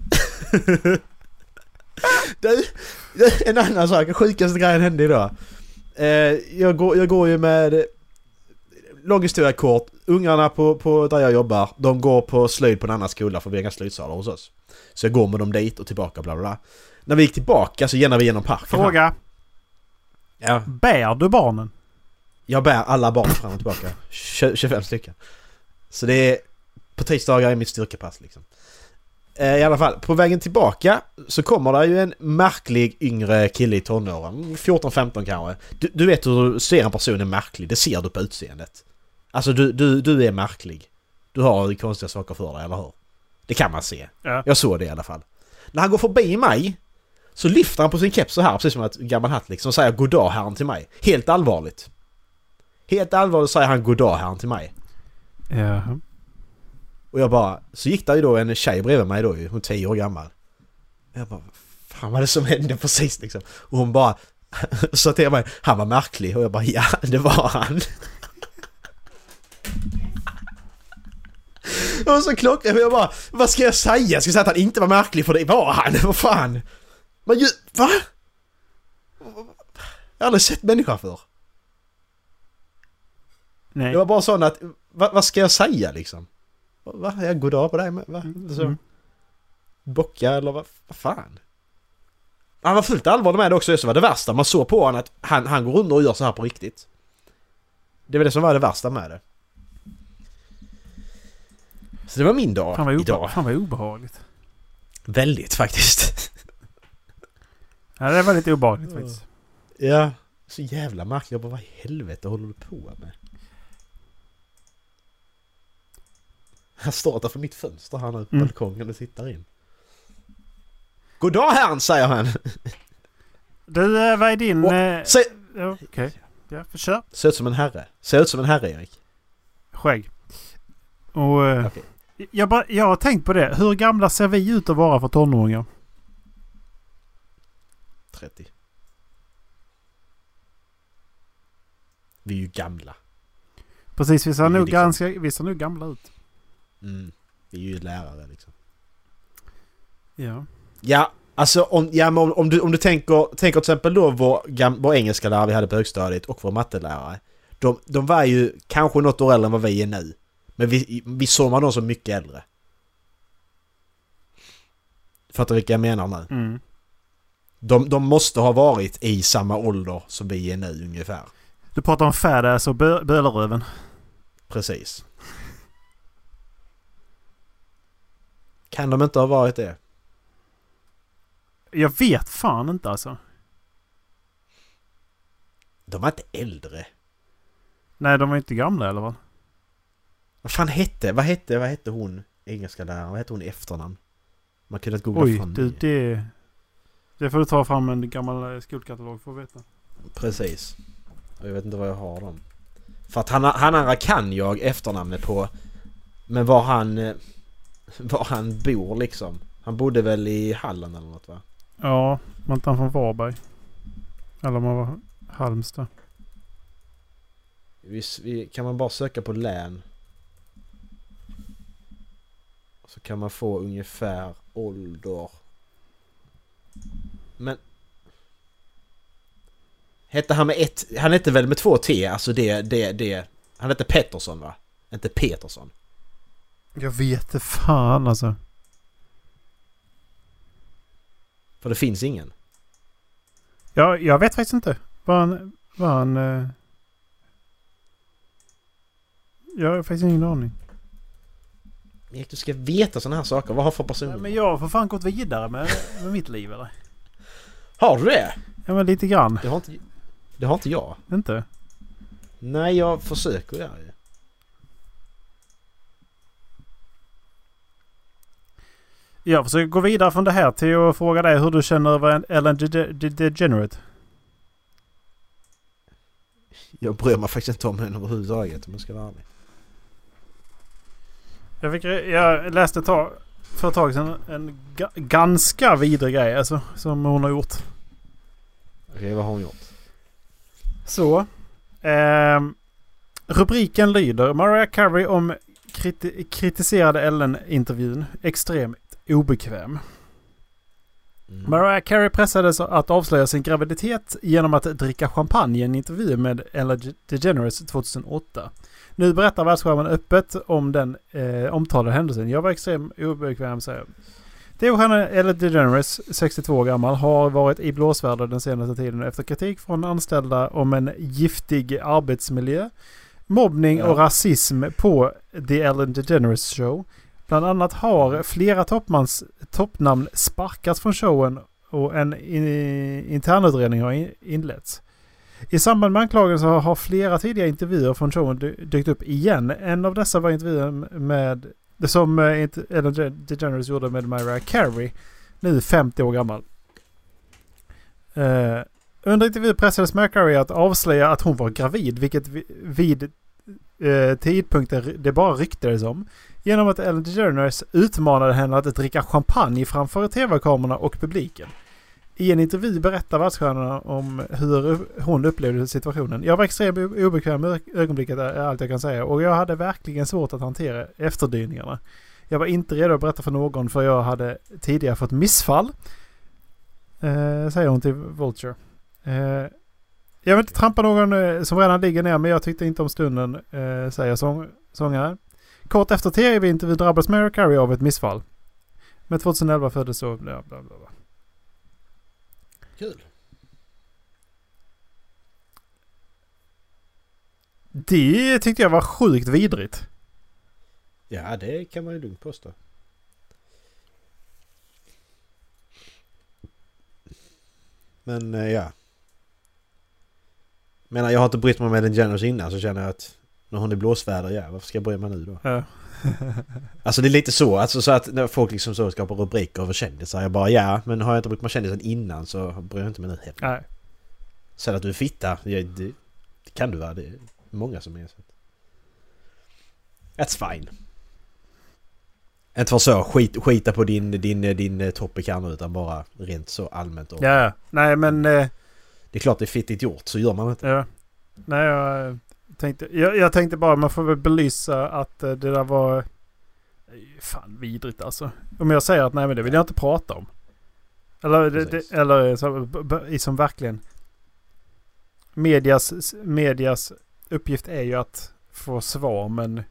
du, en annan sak, den sjukaste grejen hände idag. Eh, jag, går, jag går ju med lång historia kort. Ungarna på, på där jag jobbar, de går på slöjd på en annan skola för vi har inga slöjdsalar hos oss. Så jag går med dem dit och tillbaka bla bla bla. När vi gick tillbaka så genar vi genom parken. Fråga. Här. Ja. Bär du barnen? Jag bär alla barn fram och tillbaka. 25 stycken. Så det är... På tisdagar är mitt styrkepass liksom. Eh, I alla fall, på vägen tillbaka så kommer det ju en märklig yngre kille i tonåren. 14-15 kanske. Du, du vet hur du ser en person är märklig, det ser du på utseendet. Alltså du, du, du är märklig. Du har konstiga saker för dig, eller hur? Det kan man se. Ja. Jag såg det i alla fall. När han går förbi mig så lyfter han på sin keps så här, precis som ett gammal hatt liksom, och säger goddag herren till mig. Helt allvarligt. Helt allvarligt säger han goddag herren till mig. Ja. Och jag bara, så gick det ju då en tjej bredvid mig då hon är tio år gammal. Jag bara, fan vad är det som hände precis liksom? Och hon bara sa till mig, han var märklig och jag bara, ja det var han. Och så klockan jag bara, vad ska jag säga? Ska jag säga att han inte var märklig för det var han? Vad fan? Men ju, va? Jag har aldrig sett människa för. Nej. Det var bara sån att, vad, vad ska jag säga liksom? Va? Ja, god dag på dig med. Va? Mm. Så. Bocka eller vad, vad fan? Han var fullt allvarlig med det också, det var det värsta. Man såg på honom att han, han går runt och gör så här på riktigt. Det var det som var det värsta med det. Så det var min dag fan vad idag. Fan vad obehagligt. Väldigt faktiskt. ja, det var lite obehagligt faktiskt. Ja. Så jävla märkligt. Jag bara, vad i helvete håller du på med? Han står utanför mitt fönster här nu på mm. balkongen och tittar in. God dag herrn, säger han. Du, eh, vad är din... Och, eh, se, Okej. Okay. Ja, kör. Ser ut som en herre. Ser ut som en herre, Erik. Skägg. Och... Eh, okay. Jag, bara, jag har tänkt på det. Hur gamla ser vi ut att vara för tonåringar? 30. Vi är ju gamla. Precis, vi ser, nog, liksom... ganska, vi ser nog gamla ut. Mm. Vi är ju lärare liksom. Ja. Ja, alltså om, ja, om, om, du, om du tänker, tänker till exempel då vår, vår engelska lärare vi hade på högstadiet och vår mattelärare. De, de var ju kanske något år äldre än vad vi är nu. Men vi, vi såg dem som mycket äldre. Fattar vilka jag menar nu? Mm. De, de måste ha varit i samma ålder som vi är nu ungefär. Du pratar om Fadass och Bö- Böleröven. Precis. Kan de inte ha varit det? Jag vet fan inte alltså. De var inte äldre. Nej, de var inte gamla eller vad? Vad fan hette, vad hette, vad hette hon engelska läraren? Vad hette hon i efternamn? Man kunde inte googla Oj, fram det. det... Det får du ta fram en gammal eh, skolkatalog för att veta. Precis. Och jag vet inte vad jag har dem. För att han, han andra kan jag efternamnet på. Men var han... eh, Var han bor liksom. Han bodde väl i Halland eller något va? Ja, var inte han från Varberg? Eller om han var Halmstad. Visst, vi, kan man bara söka på län. Så kan man få ungefär ålder. Men... Hette han med ett... Han hette väl med två T? Alltså det, det, det... Han hette Pettersson va? Inte Petersson. Jag vet inte fan alltså. För det finns ingen. Jag, jag vet faktiskt inte vad han... Vad han eh... Jag har faktiskt ingen aning. Erik, du ska veta sådana här saker. Vad har för person? Nej, men jag har för fan gått vidare med, med mitt liv eller? Har du det? Ja men lite grann. Det har inte, det har inte jag. Inte? Nej, jag försöker där ju. Jag försöker gå vidare från det här till att fråga dig hur du känner över en Ellen DeGe- De- DeGenerate. Jag bryr mig faktiskt inte om henne överhuvudtaget om jag ska vara ärlig. Jag, fick, jag läste tag, för ett tag sedan en ga, ganska vidrig grej alltså, som hon har gjort. Okej, vad har hon gjort? Så. ehm, rubriken lyder Mariah Carey om kriti- kritiserade Ellen-intervjun extremt obekväm. Mm. Mariah Carey pressades att avslöja sin graviditet genom att dricka champagne i en intervju med Ellen DeGeneres 2008. Nu berättar världsskärmen öppet om den eh, omtalade händelsen. Jag var extremt obekväm säger TV-stjärnan Ellen DeGeneres, 62 år gammal, har varit i blåsväder den senaste tiden efter kritik från anställda om en giftig arbetsmiljö, mobbning Ja. och rasism på The Ellen DeGeneres Show. Bland annat har flera toppmans, toppnamn sparkats från showen och en in, internutredning har in, inletts. I samband med anklagelsen har, flera tidigare intervjuer från showen dykt upp igen. En av dessa var intervjun med som eh, Ellen DeGeneres gjorde med Mariah Carey. Nu 50 år gammal. Uh, under intervjun pressades Mariah Carey att avslöja att hon var gravid, vilket vid eh, tidpunkten det bara ryktades om. Genom att Ellen DeGeneres utmanade henne att dricka champagne framför tv-kamerorna och publiken. I en intervju berättar världsstjärnorna om hur hon upplevde situationen. Jag var extremt obekväm i ögonblicket är allt jag kan säga och jag hade verkligen svårt att hantera efterdyningarna. Jag var inte redo att berätta för någon för jag hade tidigare fått missfall. Eh, säger hon till Vulture. Eh, jag vill inte trampa någon eh, som redan ligger ner men jag tyckte inte om stunden, eh, säger sång sångaren. Kort efter tv-intervjun drabbades Mary Carey av ett missfall. Men 2011 föddes så bla bla bla. Kul. Det tyckte jag var sjukt vidrigt. Ja, det kan man ju lugnt påstå. Men eh, ja. Menar jag har inte brytt mig med den Generous innan så känner jag att när hon är blåsväder, ja varför ska jag bry mig nu då? Ja. Alltså det är lite så, alltså så att när folk liksom så skapar rubriker över kändisar. Jag bara ja, men har jag inte mig om kändisen innan så bryr jag inte mig nu heller. Nej. Sen att du är fitta, det, det kan du vara. Det är många som är så. That's fine. Inte för så, skit, skita på din, din, din eh, topp i kammaren utan bara rent så allmänt. Ja. Nej men... Eh, Det är klart det är fittigt gjort, så gör man inte. ja. Nej jag eh, tänkte... Jag, jag tänkte bara man får väl belysa att eh, det där var... ju Fan vidrigt alltså. Om jag säger att nej men det vill jag inte prata om. Eller, det, eller i som verkligen... Medias, medias uppgift är ju att få svar men...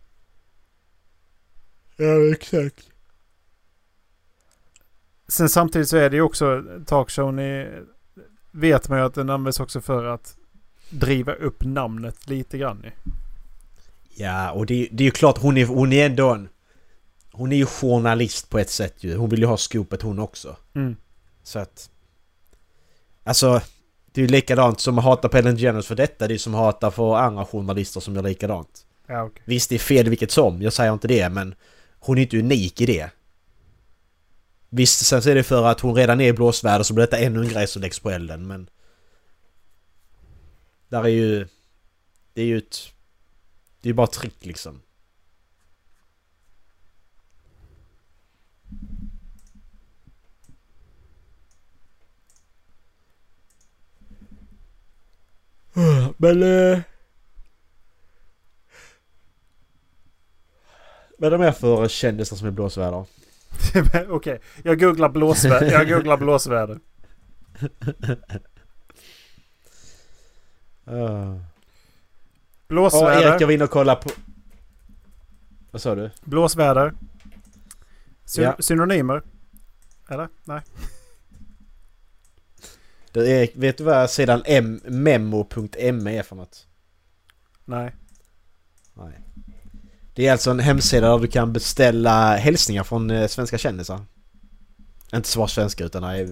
Ja, exakt. Sen samtidigt så är det ju också talkshowen i, vet man ju att den används också för att driva upp namnet lite grann. Ja, och det, det är ju klart hon är, hon är ändå en... Hon är ju journalist på ett sätt ju. Hon vill ju ha skopet hon också. Mm. Så att... Alltså... Det är ju likadant som att hata på Ellen Jenner för detta. Det är som att hata på andra journalister som gör likadant. Ja, okej. Visst, det är fel vilket som. Jag säger inte det, men... Hon är inte unik i det. Visst, sen så är det för att hon redan är i blåsväder så blir detta ännu en grej som läggs på elden, men... Där är ju... Det är ju ett... Det är ju bara trick liksom. Men... Eh... Vad är det mer för kändisar som är blåsväder? Okej, jag googlar blåsväder. Jag googlar blåsväder. Uh. Ja, Blåsväder. Erik jag var inne och kollade på... Vad sa du? Blåsväder. Syn- Ja. Synonymer. Eller? Nej. Du Erik, vet du vad sidan memo.me är för något? Nej. Nej. Det är alltså en hemsida där du kan beställa hälsningar från eh, svenska kändisar. Inte bara svenska utan eh,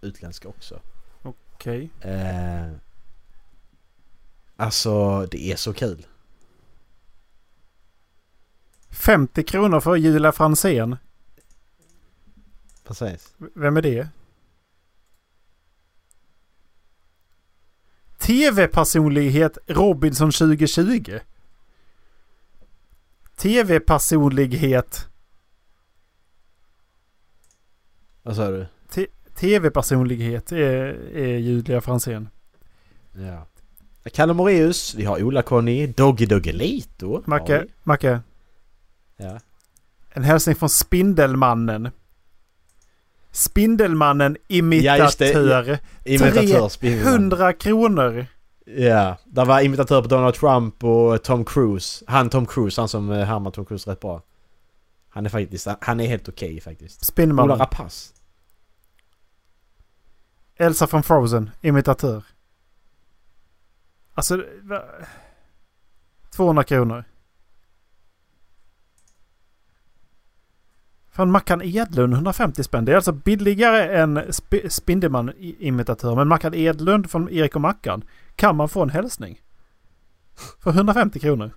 utländska också. Okej. Eh, alltså, det är så kul. 50 kronor för Julia Franzén. Precis. Vem är det? TV-personlighet Robinson 2020. TV-personlighet. Vad sa du? TV-personlighet är, är Julia Franzén. Ja. Kalle Moreus, vi har Ola-Conny, Doggy Doggelito. Macke. Macke. Ja. En hälsning från Spindelmannen. Spindelmannen Ja, imitatör. Imitatör Spindelmannen. 100 kronor. Ja, där var imitatör på Donald Trump och Tom Cruise. Han Tom Cruise, han som eh, härmar Tom Cruise rätt bra. Han är faktiskt, han är helt okej faktiskt. Ola Spindelmannen. Rapace. Elsa från Frozen. Imitatör. Alltså... 200 kronor. Fan Mackan Edlund 150 spänn. Det är alltså billigare än Sp- Spindelman-imitatör. Men Mackan Edlund från Erik och Mackan kan man få en hälsning. För 150 kronor.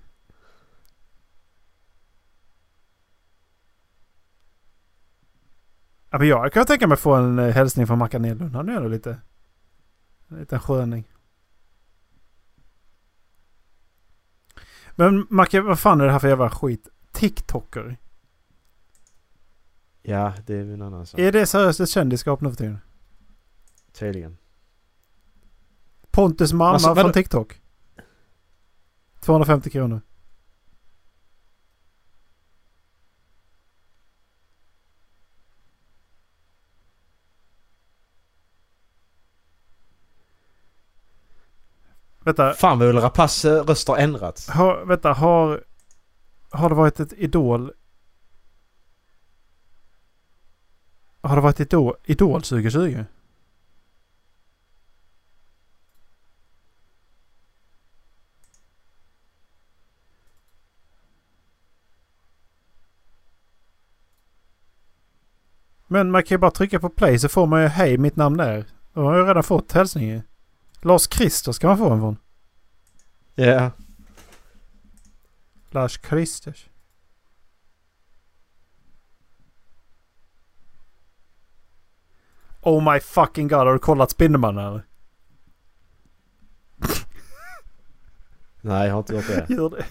Ja, men jag kan tänka mig få en eh, hälsning från Mackan Edlund. Han är ändå lite... En liten sköning. Men Macke, vad fan är det här för jävla skit? TikToker. Ja, det är en annan sak. Är det seriöst ett kändisskap nu för tiden? Tydligen. Pontus mamma Alltså, från TikTok. 250 kronor. Vänta, Fan vad Ola Rapace eh, röst har ändrats. har, vänta, har, har det varit ett idol? Har det varit idol, idol 2020? Men man kan ju bara trycka på play så får man ju hej mitt namn är. Då har jag redan fått hälsningen. Lars Christer ska man få en från. Ja. Lars Christers. Oh my fucking god, har du kollat Spindelmannen eller? Nej, jag har inte gjort det. Gör det.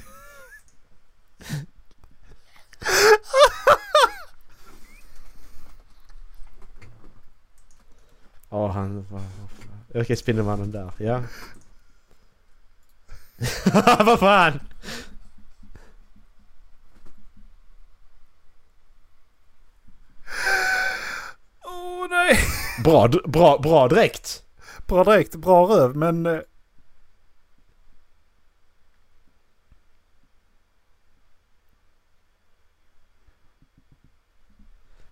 han... Okej, Spindelmannen där. Ja. vad fan! Åh nej! Bra, bra, bra direkt! Bra direkt, bra röv men... eh,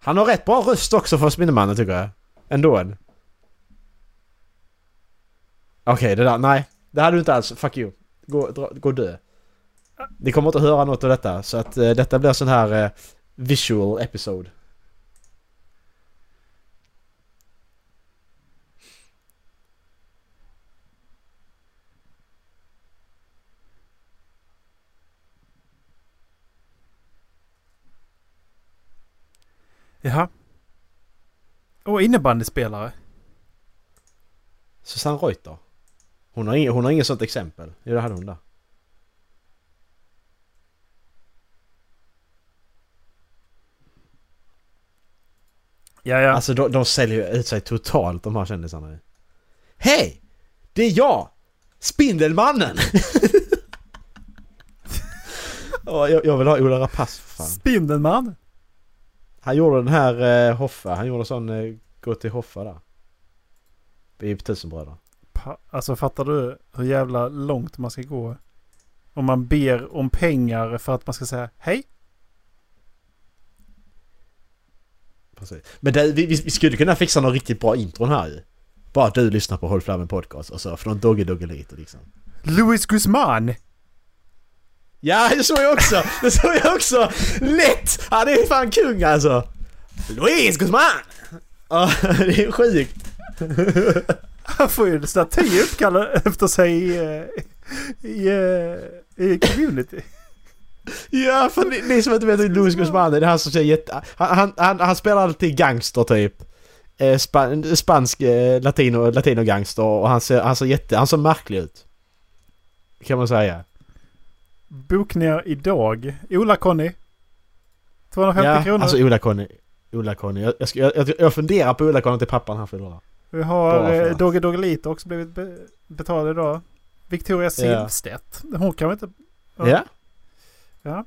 Han har rätt bra röst också för Spindelmannen tycker jag. Ändå. Okej, okay, det där, nej. Det hade du inte alls. Fuck you. Gå, dra, gå dö. Ni kommer inte att höra något av detta. Så att uh, detta blir sån här uh, visual episode. Jaha. Och innebandyspelare. Susanne Reuter. Hon har, inget, hon har inget sånt exempel. Jo, det hade hon där. Ja, ja. Alltså de, de säljer ut sig totalt de här kändisarna. Hej! Det är jag! Spindelmannen! oh, jag, jag vill ha Ola Rapace för fan. Spindelman! Han gjorde den här eh, Hoffa, han gjorde sån eh, Gå till Hoffa där. I Tusenbröder. Alltså fattar du hur jävla långt man ska gå? Om man ber om pengar för att man ska säga hej? Precis. Men det, vi, vi skulle kunna fixa någon riktigt bra intron här ju. Bara du lyssnar på Håll Flammen Podcast och så från Dogge Dogge lite liksom. Louis Guzman! Ja, det såg jag också! Det såg jag också! Lätt! Han är fan kung alltså! Louise Guzman! Ja, det är sjukt. Han får ju en staty uppkallad efter sig i, eh, i, eh, i community. Ja, för ni, ni som inte vet vem Louis Guzman är, det är han som säger jätte... Han, han, han, han spelar alltid gangster typ. Eh, span, spansk eh, latino, latino gangster och han ser, han ser jätte... Han ser märklig ut. Kan man säga. Bokningar idag. Ola-Conny. 250 ja, kronor. alltså Ola-Conny. Ola-Conny. Jag, jag, jag, jag, funderar på Ola-Conny till pappan han fyller. Vi har eh. Dogge Doggelito också blivit be- betald idag. Victoria Silvstedt. Hon kan väl inte... Ja. Ja. Ja.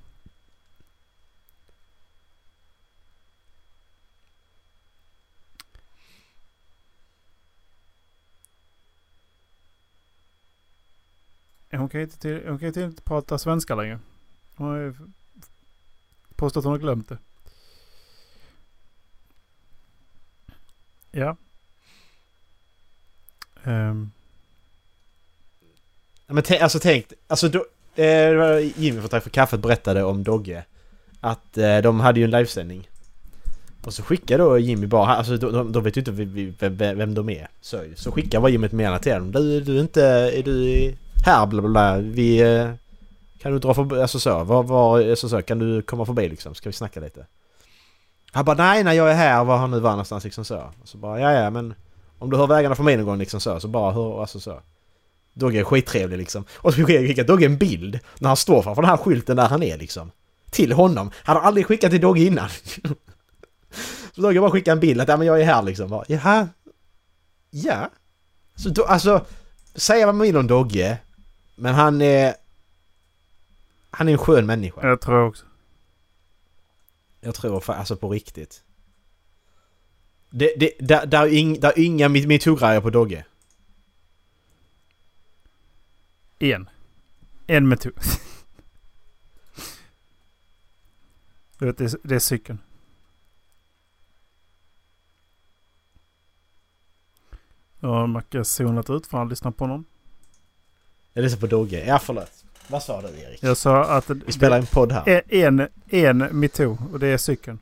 Hon kan ju inte, till, hon kan till inte prata svenska längre. Hon har ju påstått att hon har glömt det. Ja. Ehm. Ja, Men tänk, alltså tänk, alltså då, eh, Jimmy från Tack för kaffet berättade om Dogge. Att eh, de hade ju en livesändning. Och så skickade då Jimmy bara, alltså de, de, vet ju inte vem, vem, vem de är. Så, så skickade bara Jimmy ett meddelande till dem. Du, du är inte, är du här bla bla bla. Vi, eh, kan du dra förbi, alltså så, var, var, alltså så, kan du komma förbi liksom? Ska vi snacka lite? Han bara nej, nej jag är här, var han nu var någonstans liksom så. Och så bara ja ja men om du hör vägarna förbi någon gång liksom så, så bara hör, alltså så. Dogge är skittrevlig liksom. Och så skickar Dogge en bild när han står framför den här skylten där han är liksom. Till honom. Han har aldrig skickat till Dogge innan. så Dogge bara skickar en bild att ja men jag är här liksom. Bara, Jaha? Ja? Så då, alltså, säga vad man vill om Dogge. Men han är... Han är en skön människa. Jag tror också. Jag tror alltså på riktigt. Det, det, där, där, är ing, där är inga metoo-grejer på Dogge. En. En metod. Du vet, det är, det är cykeln. Nu har Macke zonat ut för han lyssnar på någon. Jag lyssnar på Dogge. Ja förlåt. Vad sa du Erik? Jag sa att Vi spelar en podd här. en, en metod och det är cykeln.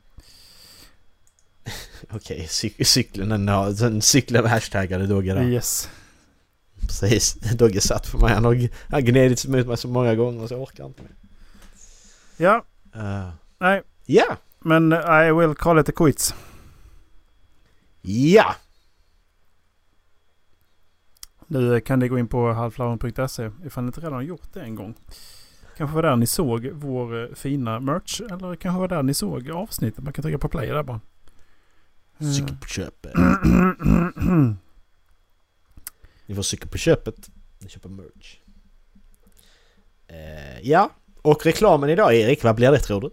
Okej, cy- cykeln den har... Den cykeln hashtaggade Dogge där. Yes. Precis. Dogge satt för mig. Han har, han gnidit mot mig så många gånger så jag orkar inte mer. Ja, Uh, nej. ja! Men I will call it a quits. Ja! Nu kan ni gå in på halvflavan.se ifall ni inte redan har gjort det en gång. Kanske var där ni såg vår eh, fina merch. Eller kanske var där ni såg avsnittet. Man kan trycka på play där bara. Mm. Cykel på köpet. Ni får cykel på köpet. Ni köper merch. Eh, ja, och reklamen idag Erik, vad blir det tror du?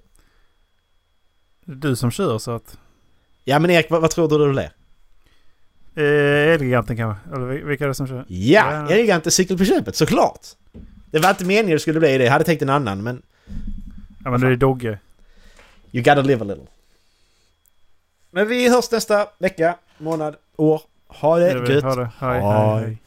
Du som kör så att... Ja men Erik, vad, vad tror du det blir? Eh, Elgiganten kanske? Eller vil- vilka är det som kör? Ja, Ja. Elegante cykel på köpet, såklart! Det var inte meningen det skulle bli det, jag hade tänkt en annan men... Ja men det är Dogge. You gotta live a little. Men vi hörs nästa vecka, månad, år. Ha det Det gött! har det. Hej, hej, hej.